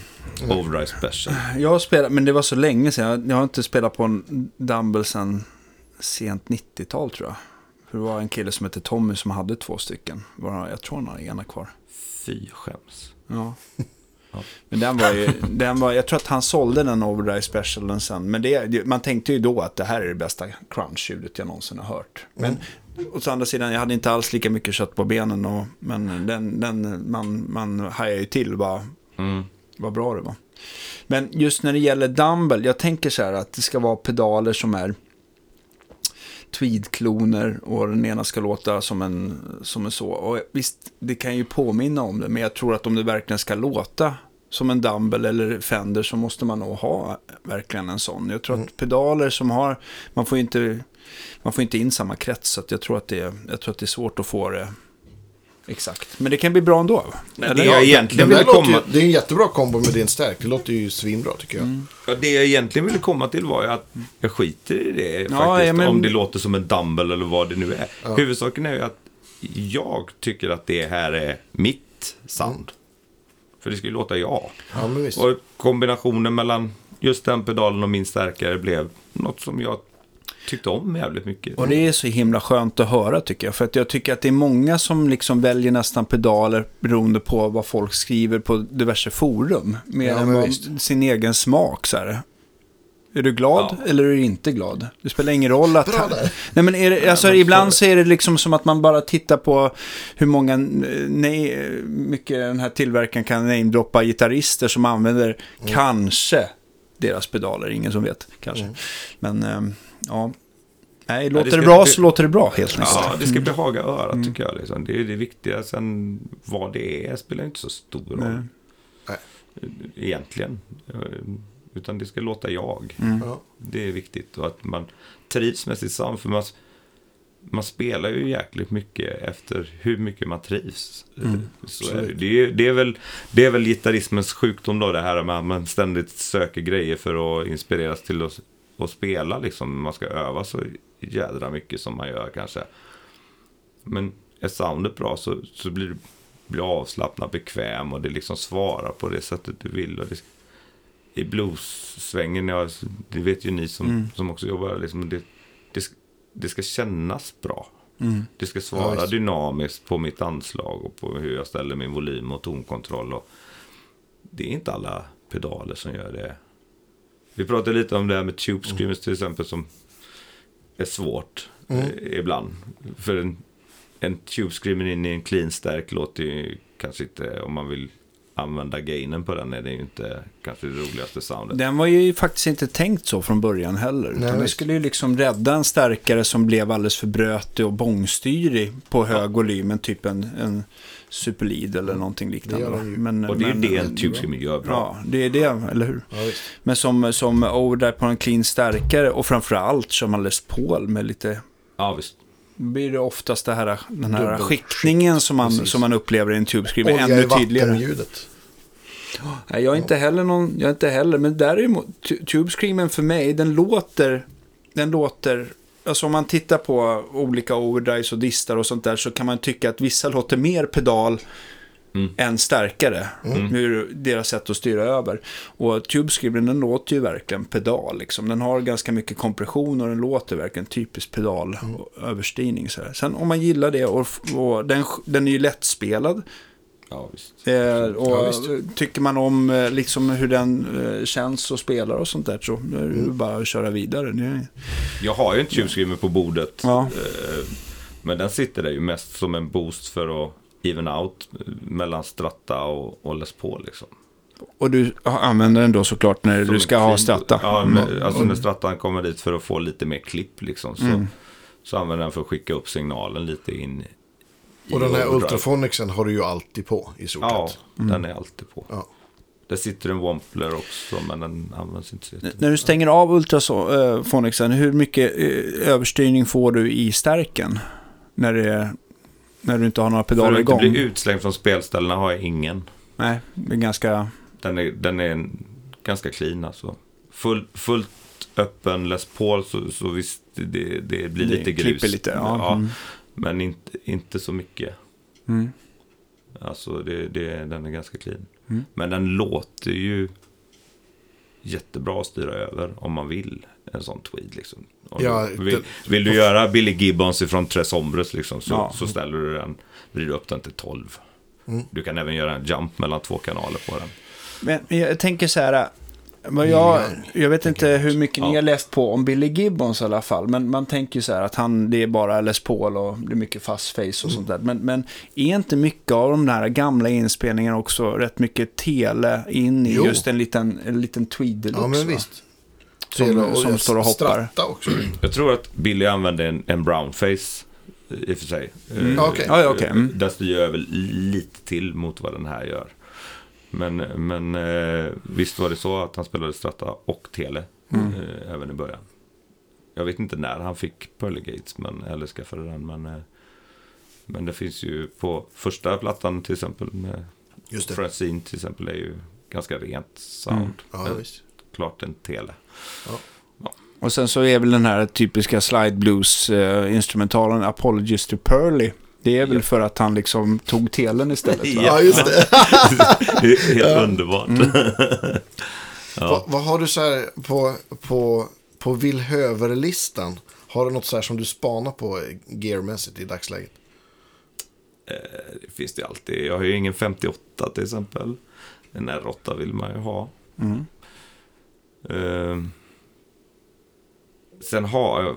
overdrive special. Jag har spelat, men det var så länge sedan. Jag, har inte spelat på en dumbbell sedan sent 90-tal tror jag. För det var en kille som hette Tommy som hade två stycken. Jag tror han har ena kvar. Fy skäms. Ja. [LAUGHS] Ja. Men den var ju, den var, jag tror att han sålde den Overdrive Specialen sen. Men det, man tänkte ju då att det här är det bästa crunch-ljudet jag någonsin har hört. Men å andra sidan, jag hade inte alls lika mycket kött på benen. Och, men den, den, man, man hajade ju till bara Mm. vad bra det var. Men just när det gäller dumbbell, jag tänker så här att det ska vara pedaler som är tweedkloner och den ena ska låta som en, som en så. Och visst, det kan ju påminna om det, men jag tror att om det verkligen ska låta som en dumbbell eller Fender så måste man nog ha verkligen en sån. Jag tror att pedaler som har, man får inte, man får inte in samma krets, så att jag, tror att det, är- jag tror att det är svårt att få det exakt. Men det kan bli bra ändå. Nej, eller? det jag egentligen ville låter ju, komma... det är en jättebra kombo med din stärk. Det låter ju svinbra tycker jag. Mm. Ja, det jag egentligen ville komma till var ju att jag skiter i det Ja, faktiskt. ja, men- Om det låter som en dumbbell eller vad det nu är. Huvudsaken är ju att jag tycker att det här är mitt sound. För det ska ju låta jag. Ja, men visst. Och kombinationen mellan just den pedalen och min stärkare blev något som jag tyckte om jävligt mycket. Och det är så himla skönt att höra tycker jag. För att jag tycker att det är många som liksom väljer nästan pedaler beroende på vad folk skriver på diverse forum. Mer Ja, än sin egen smak. Så här. Är du glad Ja. eller är du inte glad? Det spelar ingen roll att... Bra där. Nej, men är det, alltså, men ibland så- är det liksom som att man bara tittar på hur många, eh, nej, mycket den här tillverkaren kan namedroppa gitarrister som använder Mm. kanske deras pedaler. Ingen som vet, kanske. Men, ehm, ja. Nej, låter det, ska- bra det- så låter det bra helt enkelt. Ja, det ska behaga örat tycker jag. Liksom. Det är det viktiga. Sen vad det är spelar inte så stor roll. Nej. Nej. Egentligen. Utan det ska låta jag. Ja. Det är viktigt. Och att man trivs med sitt sound. För man, man spelar ju jäkligt mycket efter hur mycket man trivs. Så är det. Det, är, det, är väl, det är väl gitarrismens sjukdom då. Det här med att man ständigt söker grejer för att inspireras till att, att spela. Liksom. Man ska öva så jädra mycket som man gör kanske. Men är soundet bra så, så blir du blir avslappnad, bekväm och det liksom svarar på det sättet du vill. Och det, I blues-svängen, ja, det vet ju ni som, som också jobbar, liksom, det, det, ska- det ska kännas bra. Det ska Ja, svara visst. dynamiskt på mitt anslag och på hur jag ställer min volym och tonkontroll. Och det är inte alla pedaler som gör det. Vi pratade lite om det här med tube screamers till exempel som är svårt eh, ibland. För en, en tube screamer in i en clean stärk låter ju kanske inte, om man vill använda gainen på den, är det ju inte kanske det roligaste soundet. Den var ju faktiskt inte tänkt så från början heller. Nej, utan skulle ju liksom rädda en stärkare som blev alldeles för brötig och bångstyrig på hög volym. En typ en, en superlead eller någonting liknande. ju. Men, Och det är men- det en tube gör bra. Ja, det är det, eller hur? Ja. Men som, som overdrive på en clean stärkare och framförallt kör man Les Paul med lite Ja, visst. Blir det oftast det här, den här Dubbel- skiktningen som man, precis. som man upplever i en tube screamer Olja i ännu tydligare. vattenljudet. Nej, jag är inte heller någon, jag är inte heller, men däremot, tu- Tube Screamen för mig, den låter, den låter, alltså om man tittar på olika overdrives och distar och sånt där så kan man tycka att vissa låter mer pedal Mm. än starkare. Hur deras sätt att styra över. Och Tube Screamen, den låter ju verkligen pedal liksom. Den har ganska mycket kompression och den låter verkligen typiskt pedal och överstyrning. Så här. Sen om man gillar det och, och den, den är ju lättspelad. Ja. Eh, och Ja, tycker man om eh, liksom hur den eh, känns och spelar och sånt där så är det ju bara att köra vidare. Är, Jag har ju en screamer på bordet. Ja. eh, Men den sitter där ju mest som en boost för att even out eh, mellan Stratta och, och Les Paul liksom. och du använder den då såklart när Som du ska ha stratta. Ja, men, alltså när Strattan kommer dit för att få lite mer klipp liksom. Så, så använder den för att skicka upp signalen lite in i Och den här ultrafonicsen har du ju alltid på i stort Ja, sett. den är alltid på. Ja. Där sitter en Wampler också, men den används inte så jättemycket. När du stänger av ultrafonixen, hur mycket eh, överstyrning får du i stärken? När, det är, när du inte har några För pedaler att inte igång? bli utslängd från spelställena har jag ingen. Nej, det är ganska... Den är, den är ganska clean alltså. Full, fullt öppen Les Paul så, så visst, det, det blir Det lite grus. lite, ja. Mm. Men inte, inte så mycket. Mm. Alltså det, det, den är ganska clean. Mm. Men den låter ju jättebra att styra över om man vill. En sån tweed liksom. Om Ja, du, vill, det- vill du göra Billy Gibbons ifrån Tres Hombres liksom, så, Ja. så ställer du den, vrider upp den till 12. Mm. Du kan även göra en jump mellan två kanaler på den. Men men jag tänker så här, vad jag, jag vet inte hur mycket ni har läst på om Billy Gibbons i alla fall, men man tänker ju så här att han, det är bara Les Paul och det är mycket fast face och sånt där. Men, men är inte mycket av de här gamla inspelningarna också rätt mycket tele in i Jo. just en liten, en liten tweed? Ja, men va? visst. Som, som jag- står och hoppar. Stratta också. [CLEARS THROAT] Jag tror att Billy använde en, en brownface i och för sig. Mm. Eh, Okej. Ja, ja, okej. Mm. Den styr jag över lite till mot vad den här gör. Men, men eh, visst var det så att han spelade Strata och Tele Mm. eh, även i början. Jag vet inte när han fick Pearly Gates men, eller skaffade den. Men, eh, men det finns ju på första plattan till exempel med Just det. Francine till exempel är ju ganska rent sound. Mm. Ja, Eh, visst. Klart en Tele. Och sen så är väl den här typiska slide blues eh, instrumentalen Apologies to Pearly. Det är väl Ja. för att han liksom tog telen istället va? [LAUGHS] Ja, just det. [LAUGHS] Det är helt underbart. Mm. [LAUGHS] Vad, vad har du så här på, på, på Villhöver-listan? Har du något så här som du spanar på gearmässigt i dagsläget? Det finns det alltid. Jag har ju ingen 58 till exempel. En R8 vill man ju ha. Mm. Ehm. sen har jag...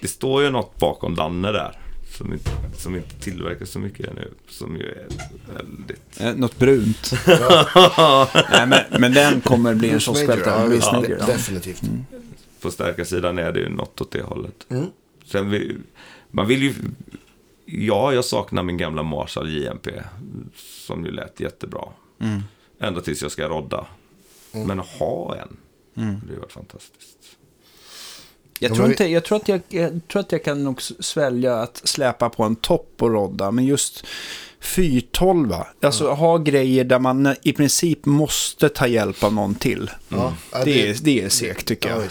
Det står ju något bakom Danne där. Som inte, som inte tillverkar så mycket nu. Som ju är väldigt... Eh, något brunt. [LAUGHS] Nej, men, men den kommer bli en kioskvältare. ja, Ja. Definitivt. På stärkarsidan är det ju något åt det hållet. Mm. Sen vill, man vill ju... Ja, jag saknar min gamla Marshall JMP. Som ju lät jättebra. Mm. Ända tills jag ska rodda. Mm. Men att ha en, Mm. det har varit fantastiskt. Jag, Ja, tror inte, jag, tror att jag, jag tror att jag kan nog svälja att släpa på en topp och rodda, men just 412, alltså ha grejer där man i princip måste ta hjälp av någon till. Ja, ja, Det, är, det är segt tycker ja, jag.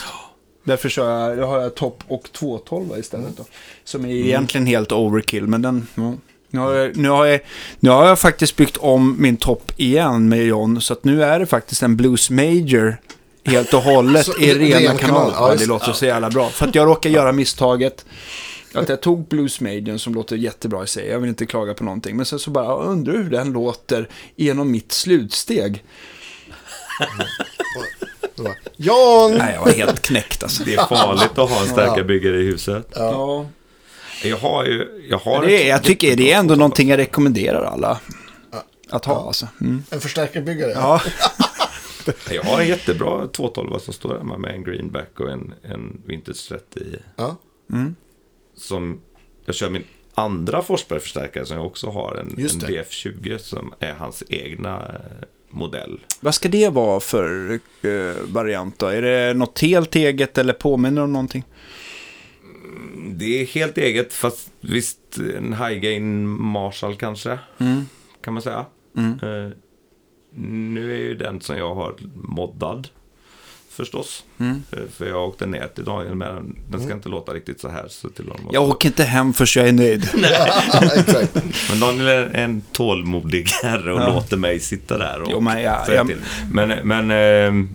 Därför så har jag, jag har jag topp och 212 istället. Då, som är egentligen helt overkill, men den... Ja. Nu har, jag, nu, har jag, nu har jag faktiskt byggt om min topp igen med John, så att nu är det faktiskt en Blues Major helt och [LAUGHS] hållet Så, i ren rena kanal, kanaler. ja, Ja, det låter så jävla bra. För att jag råkar göra misstaget att jag tog Blues Major som låter jättebra i sig. Jag vill inte klaga på någonting. Men sen så bara, jag undrar hur den låter genom mitt slutsteg. [LAUGHS] Jan! Nej, jag var helt knäckt alltså. Det är farligt att ha en stärkarbyggare i huset. Ja. Jag har ju... Jag, har Det är, ett jag tycker det är ändå någonting jag rekommenderar alla att ha. Ja. Alltså. Mm. En förstärkarbyggare. Ja. [LAUGHS] Jag har en jättebra 212 som står hemma med en greenback och en, en vintage 30 i. Ja. Mm. Som jag kör min andra Forsberg-förstärkare som jag också har. En, en det. BF20 som är hans egna eh, modell. Vad ska det vara för eh, variant då? Är det något helt eget eller påminner om någonting? Det är helt eget fast visst en high gain Marshall kanske. Mm. Kan man säga. Mm. Eh, nu är ju den som jag har moddad. Förstås. Mm. Eh, För jag åkte ner till Daniel med den. Den ska inte låta riktigt så här. Så till honom. Jag åker inte hem förrän jag är nöjd. [LAUGHS] [LAUGHS] Men Daniel är en tålmodig herre och Ja. låter mig sitta där och Jo, men jag- säga jag- till. Men, men, ehm, eh,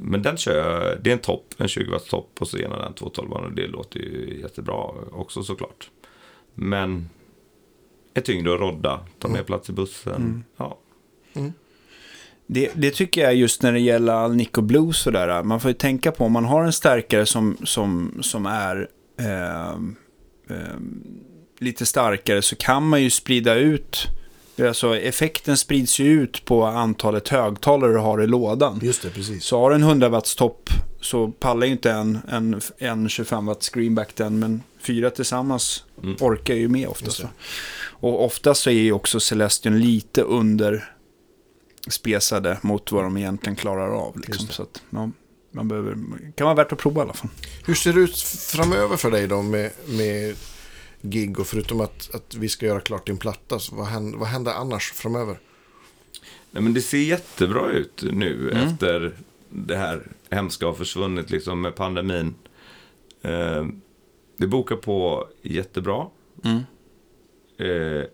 men den kör jag, det är en topp, en 20 watts topp och så genom den 212 och det låter ju jättebra också såklart. Men är tyngre att rodda, ta mer plats i bussen. Mm. Ja. Det, det tycker jag just när det gäller all Nico Blues sådär. Man får ju tänka på om man har en stärkare som, som, som är ehm, ehm, lite starkare så kan man ju sprida ut. Alltså effekten sprids ju ut på antalet högtalare du har i lådan. Just det, precis. Så har du en 100 watts topp så pallar ju inte en, en, en 25 watts greenback den. Men fyra tillsammans Mm. orkar ju med oftast. Och oftast så är ju också Celestion lite under spesade mot vad de egentligen klarar av. Liksom. Så att, ja, man behöver, kan vara värt att prova i alla fall. Hur ser det ut framöver för dig då med, med gig och förutom att, att vi ska göra klart din platta, så vad händer, vad händer annars framöver? Nej, men det ser jättebra ut nu efter det här hemska har försvunnit liksom med pandemin. Eh, det bokar på jättebra. Mm. Eh,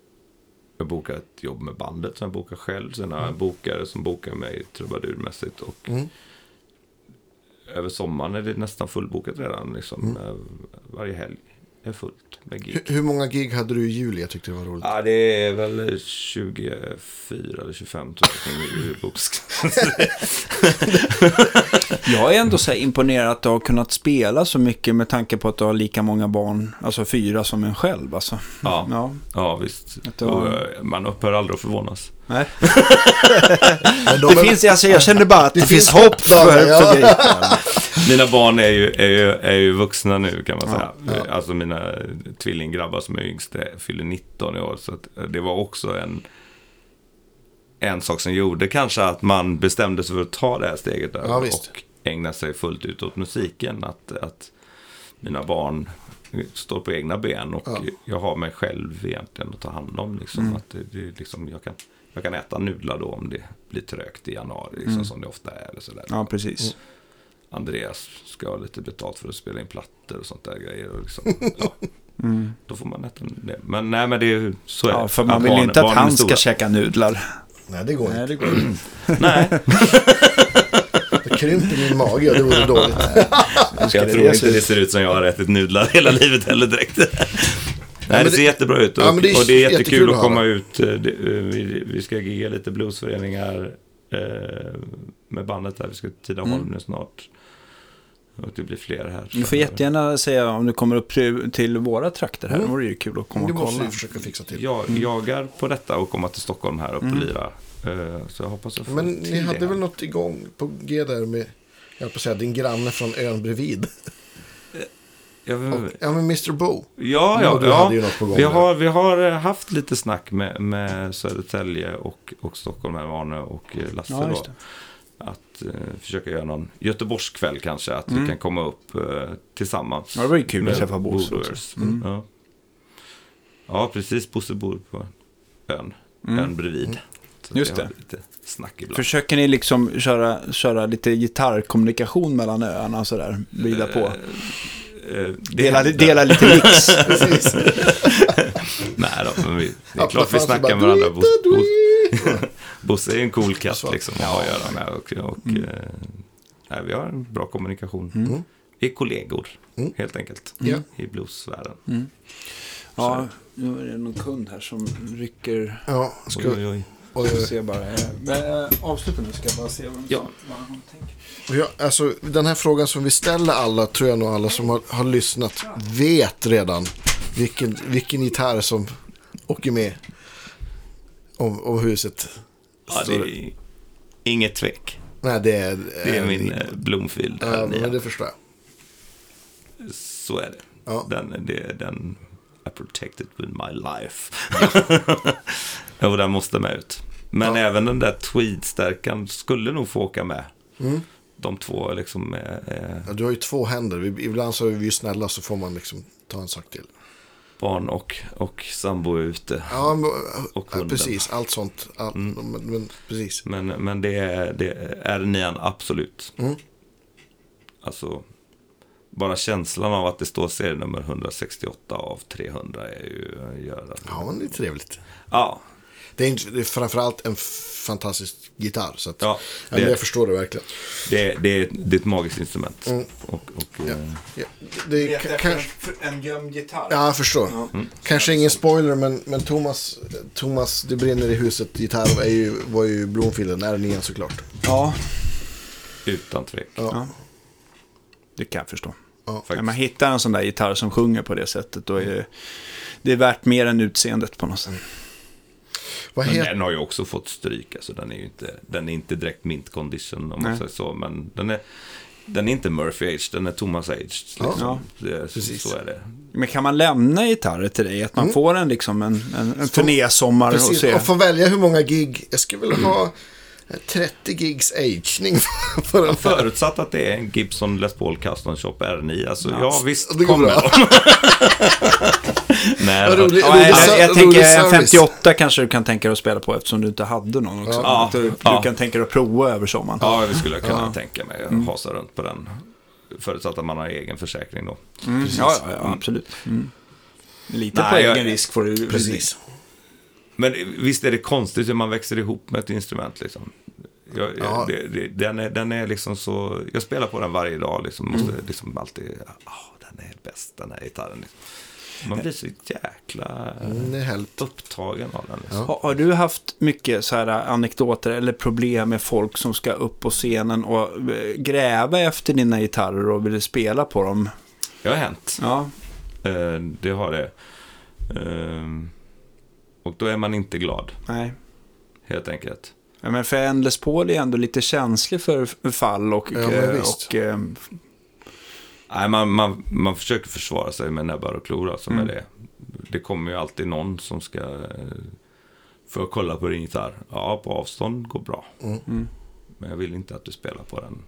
jag bokar ett jobb med bandet som jag bokar själv. Sen har jag bokare som bokar mig trubadurmässigt. Och Mm. över sommaren är det nästan fullbokat redan. Liksom. Mm. Eh, Varje helg är fullt med gig. Hur, hur många gig hade du i juli? Jag tyckte det var roligt. Ja, det är väl 24 eller 25 tror jag är. [LAUGHS] Jag är ändå så här imponerad att du har kunnat spela så mycket med tanke på att du har lika många barn, alltså fyra som en själv. Alltså. Ja. Ja. Ja, visst. Var- eh, man upphör aldrig att förvånas. Nej. [LAUGHS] Det finns, alltså, jag känner bara att det, Det finns hopp för, för- för Gripen. [LAUGHS] Mina barn är ju, är ju, är ju vuxna nu kan man Ja, säga. ja. Alltså mina tvillinggrabbar som är yngst fyller 19 i år. Så eh, det var också en, en sak som gjorde kanske att man bestämde sig för att ta det här steget där Ja, och ägna sig fullt ut åt musiken. Att, att mina barn står på egna ben och Ja. jag har mig själv egentligen att ta hand om. Liksom, Mm. att det, det, liksom, jag, kan, jag kan äta nudlar då om det blir trögt i januari, liksom, Mm. som det ofta är. Eller sådär. Ja, precis. Andreas ska ha lite betalt för att spela in plattor och sånt där grejer. Och liksom, ja, [LAUGHS] Mm. då får man äta det. Men nej, men det är så är Ja, för man vill ju barn- inte att han ska käka nudlar. Nej, det går inte. det går inte. [CLEARS THROAT] Nej, [LAUGHS] Det krymper min mage och det vore dåligt. [LAUGHS] jag det tror inte det ser ut som jag har ätit nudlar hela livet heller direkt. Nej, men det det- ser jättebra ut. Och, Ja, det är och det är jättekul jättekul att att komma ut. Eh, det- eh, Vi, vi ska gigga lite bluesföreningar eh, med bandet där. Vi ska till Tidaholm Mm. nu snart. Och det blir fler här. Du får jättegärna säga om du kommer upp till, våra trakter här. Mm. Det vore ju kul att komma Det och måste kolla. vi försöka fixa till. Jag jagar på detta och komma till Stockholm här och Mm. lira. Eh, Så jag hoppas att få Men ni hade det. väl något igång på G där med, jag på säga, din granne från ön bredvid. Ja, men Mr. Bo. ja, Ja, ja, Vi har, vi har eh, haft lite snack med, med Södertälje och, och Stockholm med Arne och eh, Lasse. Ja, det. Att eh, försöka göra någon Göteborgskväll kanske. Att Mm. vi kan komma upp eh, tillsammans. Ja, det var ju kul att träffa Bosse också. Mm. Ja. ja, precis. Bosse bor på ön. Mm. Ön bredvid. Så Just det. Lite snack ibland. Försöker ni liksom köra, köra lite gitarrkommunikation mellan öarna sådär? Vrida på? Eh, eh, Dela, händer. dela lite mix? [LAUGHS] [LAUGHS] [LAUGHS] Nej då, men vi, det är klart vi snackar med varandra. "Dui, Bosse, dui." Bosse, Bosse är en cool katt liksom att ha att göra med. Och, och, Mm. eh, nej, vi har en bra kommunikation. Mm. Vi är kollegor, Mm. helt enkelt, Ja. i blues-sfären. Mm. Ja, nu är det någon kund här som rycker. Ja, ska, Oj, oj, oj. och, Jag ser bara. eh, Men äh, avsluta nu ska jag bara se vad, Ja. vad han tänker. jag, alltså, den här frågan som vi ställer alla, tror jag nog alla som har, har lyssnat vet redan vilken, vilken gitarr som åker med om, om huset. Ja, det är inget tvek. Nej, det är... Det är min eh, Bloomfield. Ja, men det förstår jag. Så är det. Ja. Den, det, den I protected with my life. [LAUGHS] jo, den måste med ut. Men Ja. även den där tweedstärkan skulle nog få åka med. Mm. De två liksom är, är Ja, du har ju två händer. Ibland så är vi ju snälla så får man liksom ta en sak till. Barn och, och sambo är ute. Ja, men, Och hunden. precis. Allt sånt. Allt, Mm. men, men, precis. Men, men det, är, det är nian absolut. Mm. Alltså, bara känslan av att det står serienummer 168 av 300 är ju... Gör att, Ja, men det är trevligt. ja, Det är, inte, det är framförallt en fantastisk gitarr. Så att, ja, det, jag förstår det verkligen. det, det, är, det är ett magiskt instrument. Mm. Och, och, Ja. eh, Ja, det är, kanske, en gömd gitarr. ja, jag förstår. Mm. Kanske ingen spoiler, men, men Thomas, Thomas Det brinner i huset gitarr är ju, var ju Blomfielden, är nian såklart. Ja, utan tvek. Ja. Ja. det kan jag förstå. Ja. När man hittar en sån där gitarr som sjunger på det sättet, då är det, det är värt mer än utseendet på något sätt. Vad Men heter... den har ju också fått stryk. Alltså, den är ju inte, den är inte direkt mint condition om man Nej. säger så. Men den är, den är inte Murphy Age, den är Thomas Age. Liksom. Ja. det, Precis. Så är det. Men kan man lämna gitarrer till dig? Att man Mm. får en, liksom en, en, en turnésommar och Precis, se? och få välja hur många gig. Jag skulle vilja ha 30 gigs agning för en Förutsatt att det är en Gibson Les Paul Custom Shop R9. Alltså, ja, visst det går kommer bra. de. [LAUGHS] Nej, Vad då- roligt. Ja, jag, jag, jag rolig tänker en service. 58 kanske du kan tänka dig att spela på eftersom du inte hade någon också. Ja. Du, Ja. du kan tänka dig att prova över sommaren. Ja, det skulle jag kunna tänka mig. att Hasa runt på den. Förutsatt att man har egen försäkring då. Mm. Ja, ja, ja, absolut. Mm. Lite Nej, på jag- egen risk får du. Precis. Men visst är det konstigt hur man växer ihop med ett instrument liksom. Jag, Ja. jag, det, det, den, är, den är liksom så, jag spelar på den varje dag liksom. Måste liksom alltid, ja, den är bäst den här gitarren. Liksom. Man blir så jäkla är helt... upptagen av den. Liksom. Har, har du haft mycket så här anekdoter eller problem med folk som ska upp på scenen och eh, gräva efter dina gitarrer och vill spela på dem? Det har hänt. Ja, Eh, det har det. Och då är man inte glad, nej. helt enkelt. Ja, men för en Les Paul är ändå lite känslig för fall och... Ja, men eh, visst. och eh, Nej, man, man, man försöker försvara sig med näbbar och klor. Som är det. det kommer ju alltid någon som ska eh, få kolla på din gitarr. Ja, på avstånd går bra. Mm. Men jag vill inte att du spelar på den.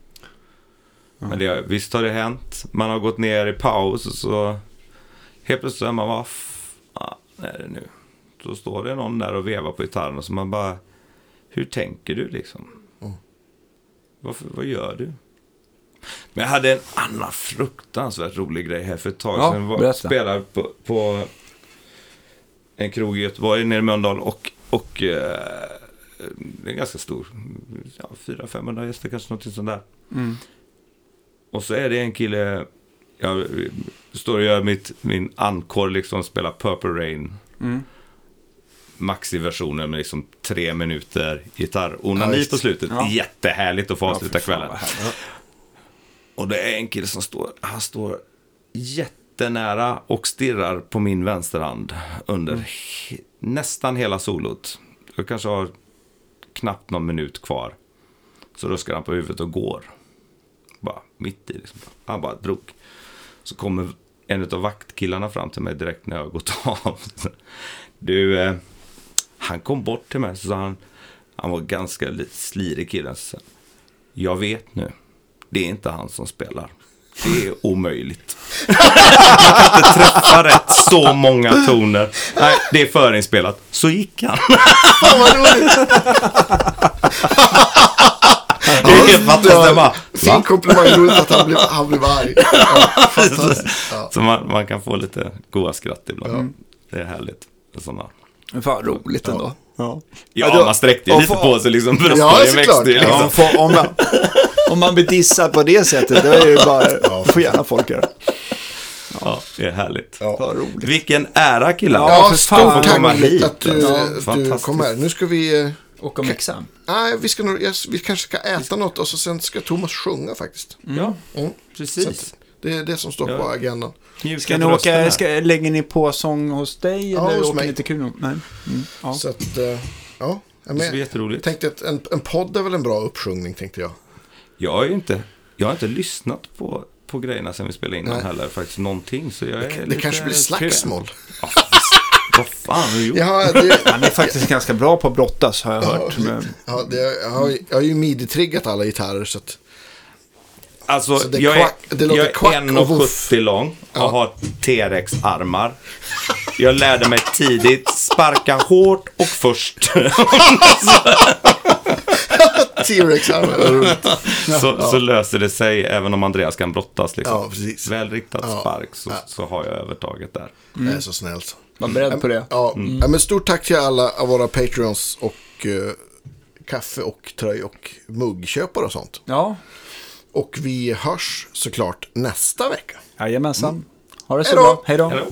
Men det, visst har det hänt. Man har gått ner i paus och så helt plötsligt är man bara, fan är det nu? Så står det någon där och vevar på gitarren och så man bara, hur tänker du liksom? Varför, vad gör du? Men jag hade en annan fruktansvärt rolig grej här för ett tag Ja, sedan. Berätta. spelade på, på en krog i Göteborg nere i Mölndal och, och eh, det är ganska stor. Ja, 400-500 gäster kanske någonting sånt där. Mm. Och så är det en kille, jag står och gör mitt, min encore liksom, spelar Purple Rain. Mm. Maxi-versionen med liksom tre minuter gitarr. Ja, på slutet. Ja. Jättehärligt att få avsluta fan, kvällen. Och det är en kille som står, han står jättenära och stirrar på min vänsterhand under he, nästan hela solot. Jag kanske har knappt någon minut kvar. Så ruskar han på huvudet och går. Bara mitt i liksom. Han bara drog. Så kommer en av vaktkillarna fram till mig direkt när jag har gått [LAUGHS] av. Du, eh, han kom bort till mig så sa han, han var ganska slirig han, jag vet nu, det är inte han som spelar. Det är omöjligt. Man kan inte träffa rätt så många toner. Nej, det är förinspelat. Så gick han. Fan vad roligt! Det är helt fantastiskt. Bara, Fin va? komplimang, roligt att han blev, han blev arg. Ja. Ja. Så man, man kan få lite goa skratt ibland. Det är härligt. Sådana. Fan roligt ändå. Ja. Ja, då- man sträckte ju lite på sig liksom. Ja, såklart. växte Ja, liksom. Ja, får, om, man, om man blir dissad på det sättet, då är det ju bara, [LAUGHS] får gärna folk göra. Ja, det är härligt. Ja. Roligt. Vilken ära killar. Ja, Ja, för stort tack hit. att du, Ja, du fantastiskt. kom här. Nu ska vi... eh, Och om exam. Nej, vi, ska nog, vi kanske ska äta något och så sen ska Thomas sjunga faktiskt. Ja, Mm. Så precis. Det är det som står Ja. på agendan. Ska ni åka, ska, lägger ni på sång hos dig Ja, eller hos åker mig. ni till Kuno? Nej. Mm, ja. Så att, eh, ja. ja. Det Men, jätteroligt. tänkte att en, en podd är väl en bra uppsjungning, tänkte jag. Jag har ju inte, jag har inte lyssnat på, på grejerna sen vi spelade in den heller. Faktiskt någonting. Så jag är Det lite kanske blir slagsmål. Ja, Vad fan har du gjort? Ja, det, Han är faktiskt ganska bra på att brottas har jag hört. Men, ja, det, jag, har, jag har ju midi-triggat alla gitarrer så att... Alltså, det jag är, det jag är kvack och voff. 1,70 lång och har T-rex-armar. Jag lärde mig tidigt sparka hårt och först. [LAUGHS] T-Rex armar, vad roligt. [LAUGHS] så, så löser det sig även om Andreas kan brottas. Liksom. Ja. Välriktad Ja. spark så, så har jag övertaget där. Det är så snällt. var beredd på det. Ja, ja, men stort tack till alla av våra Patreons och eh, kaffe och tröj och muggköpare och sånt. Ja, Och vi hörs såklart nästa vecka. jajamensan. Ha det så Hej då. bra. Hej då.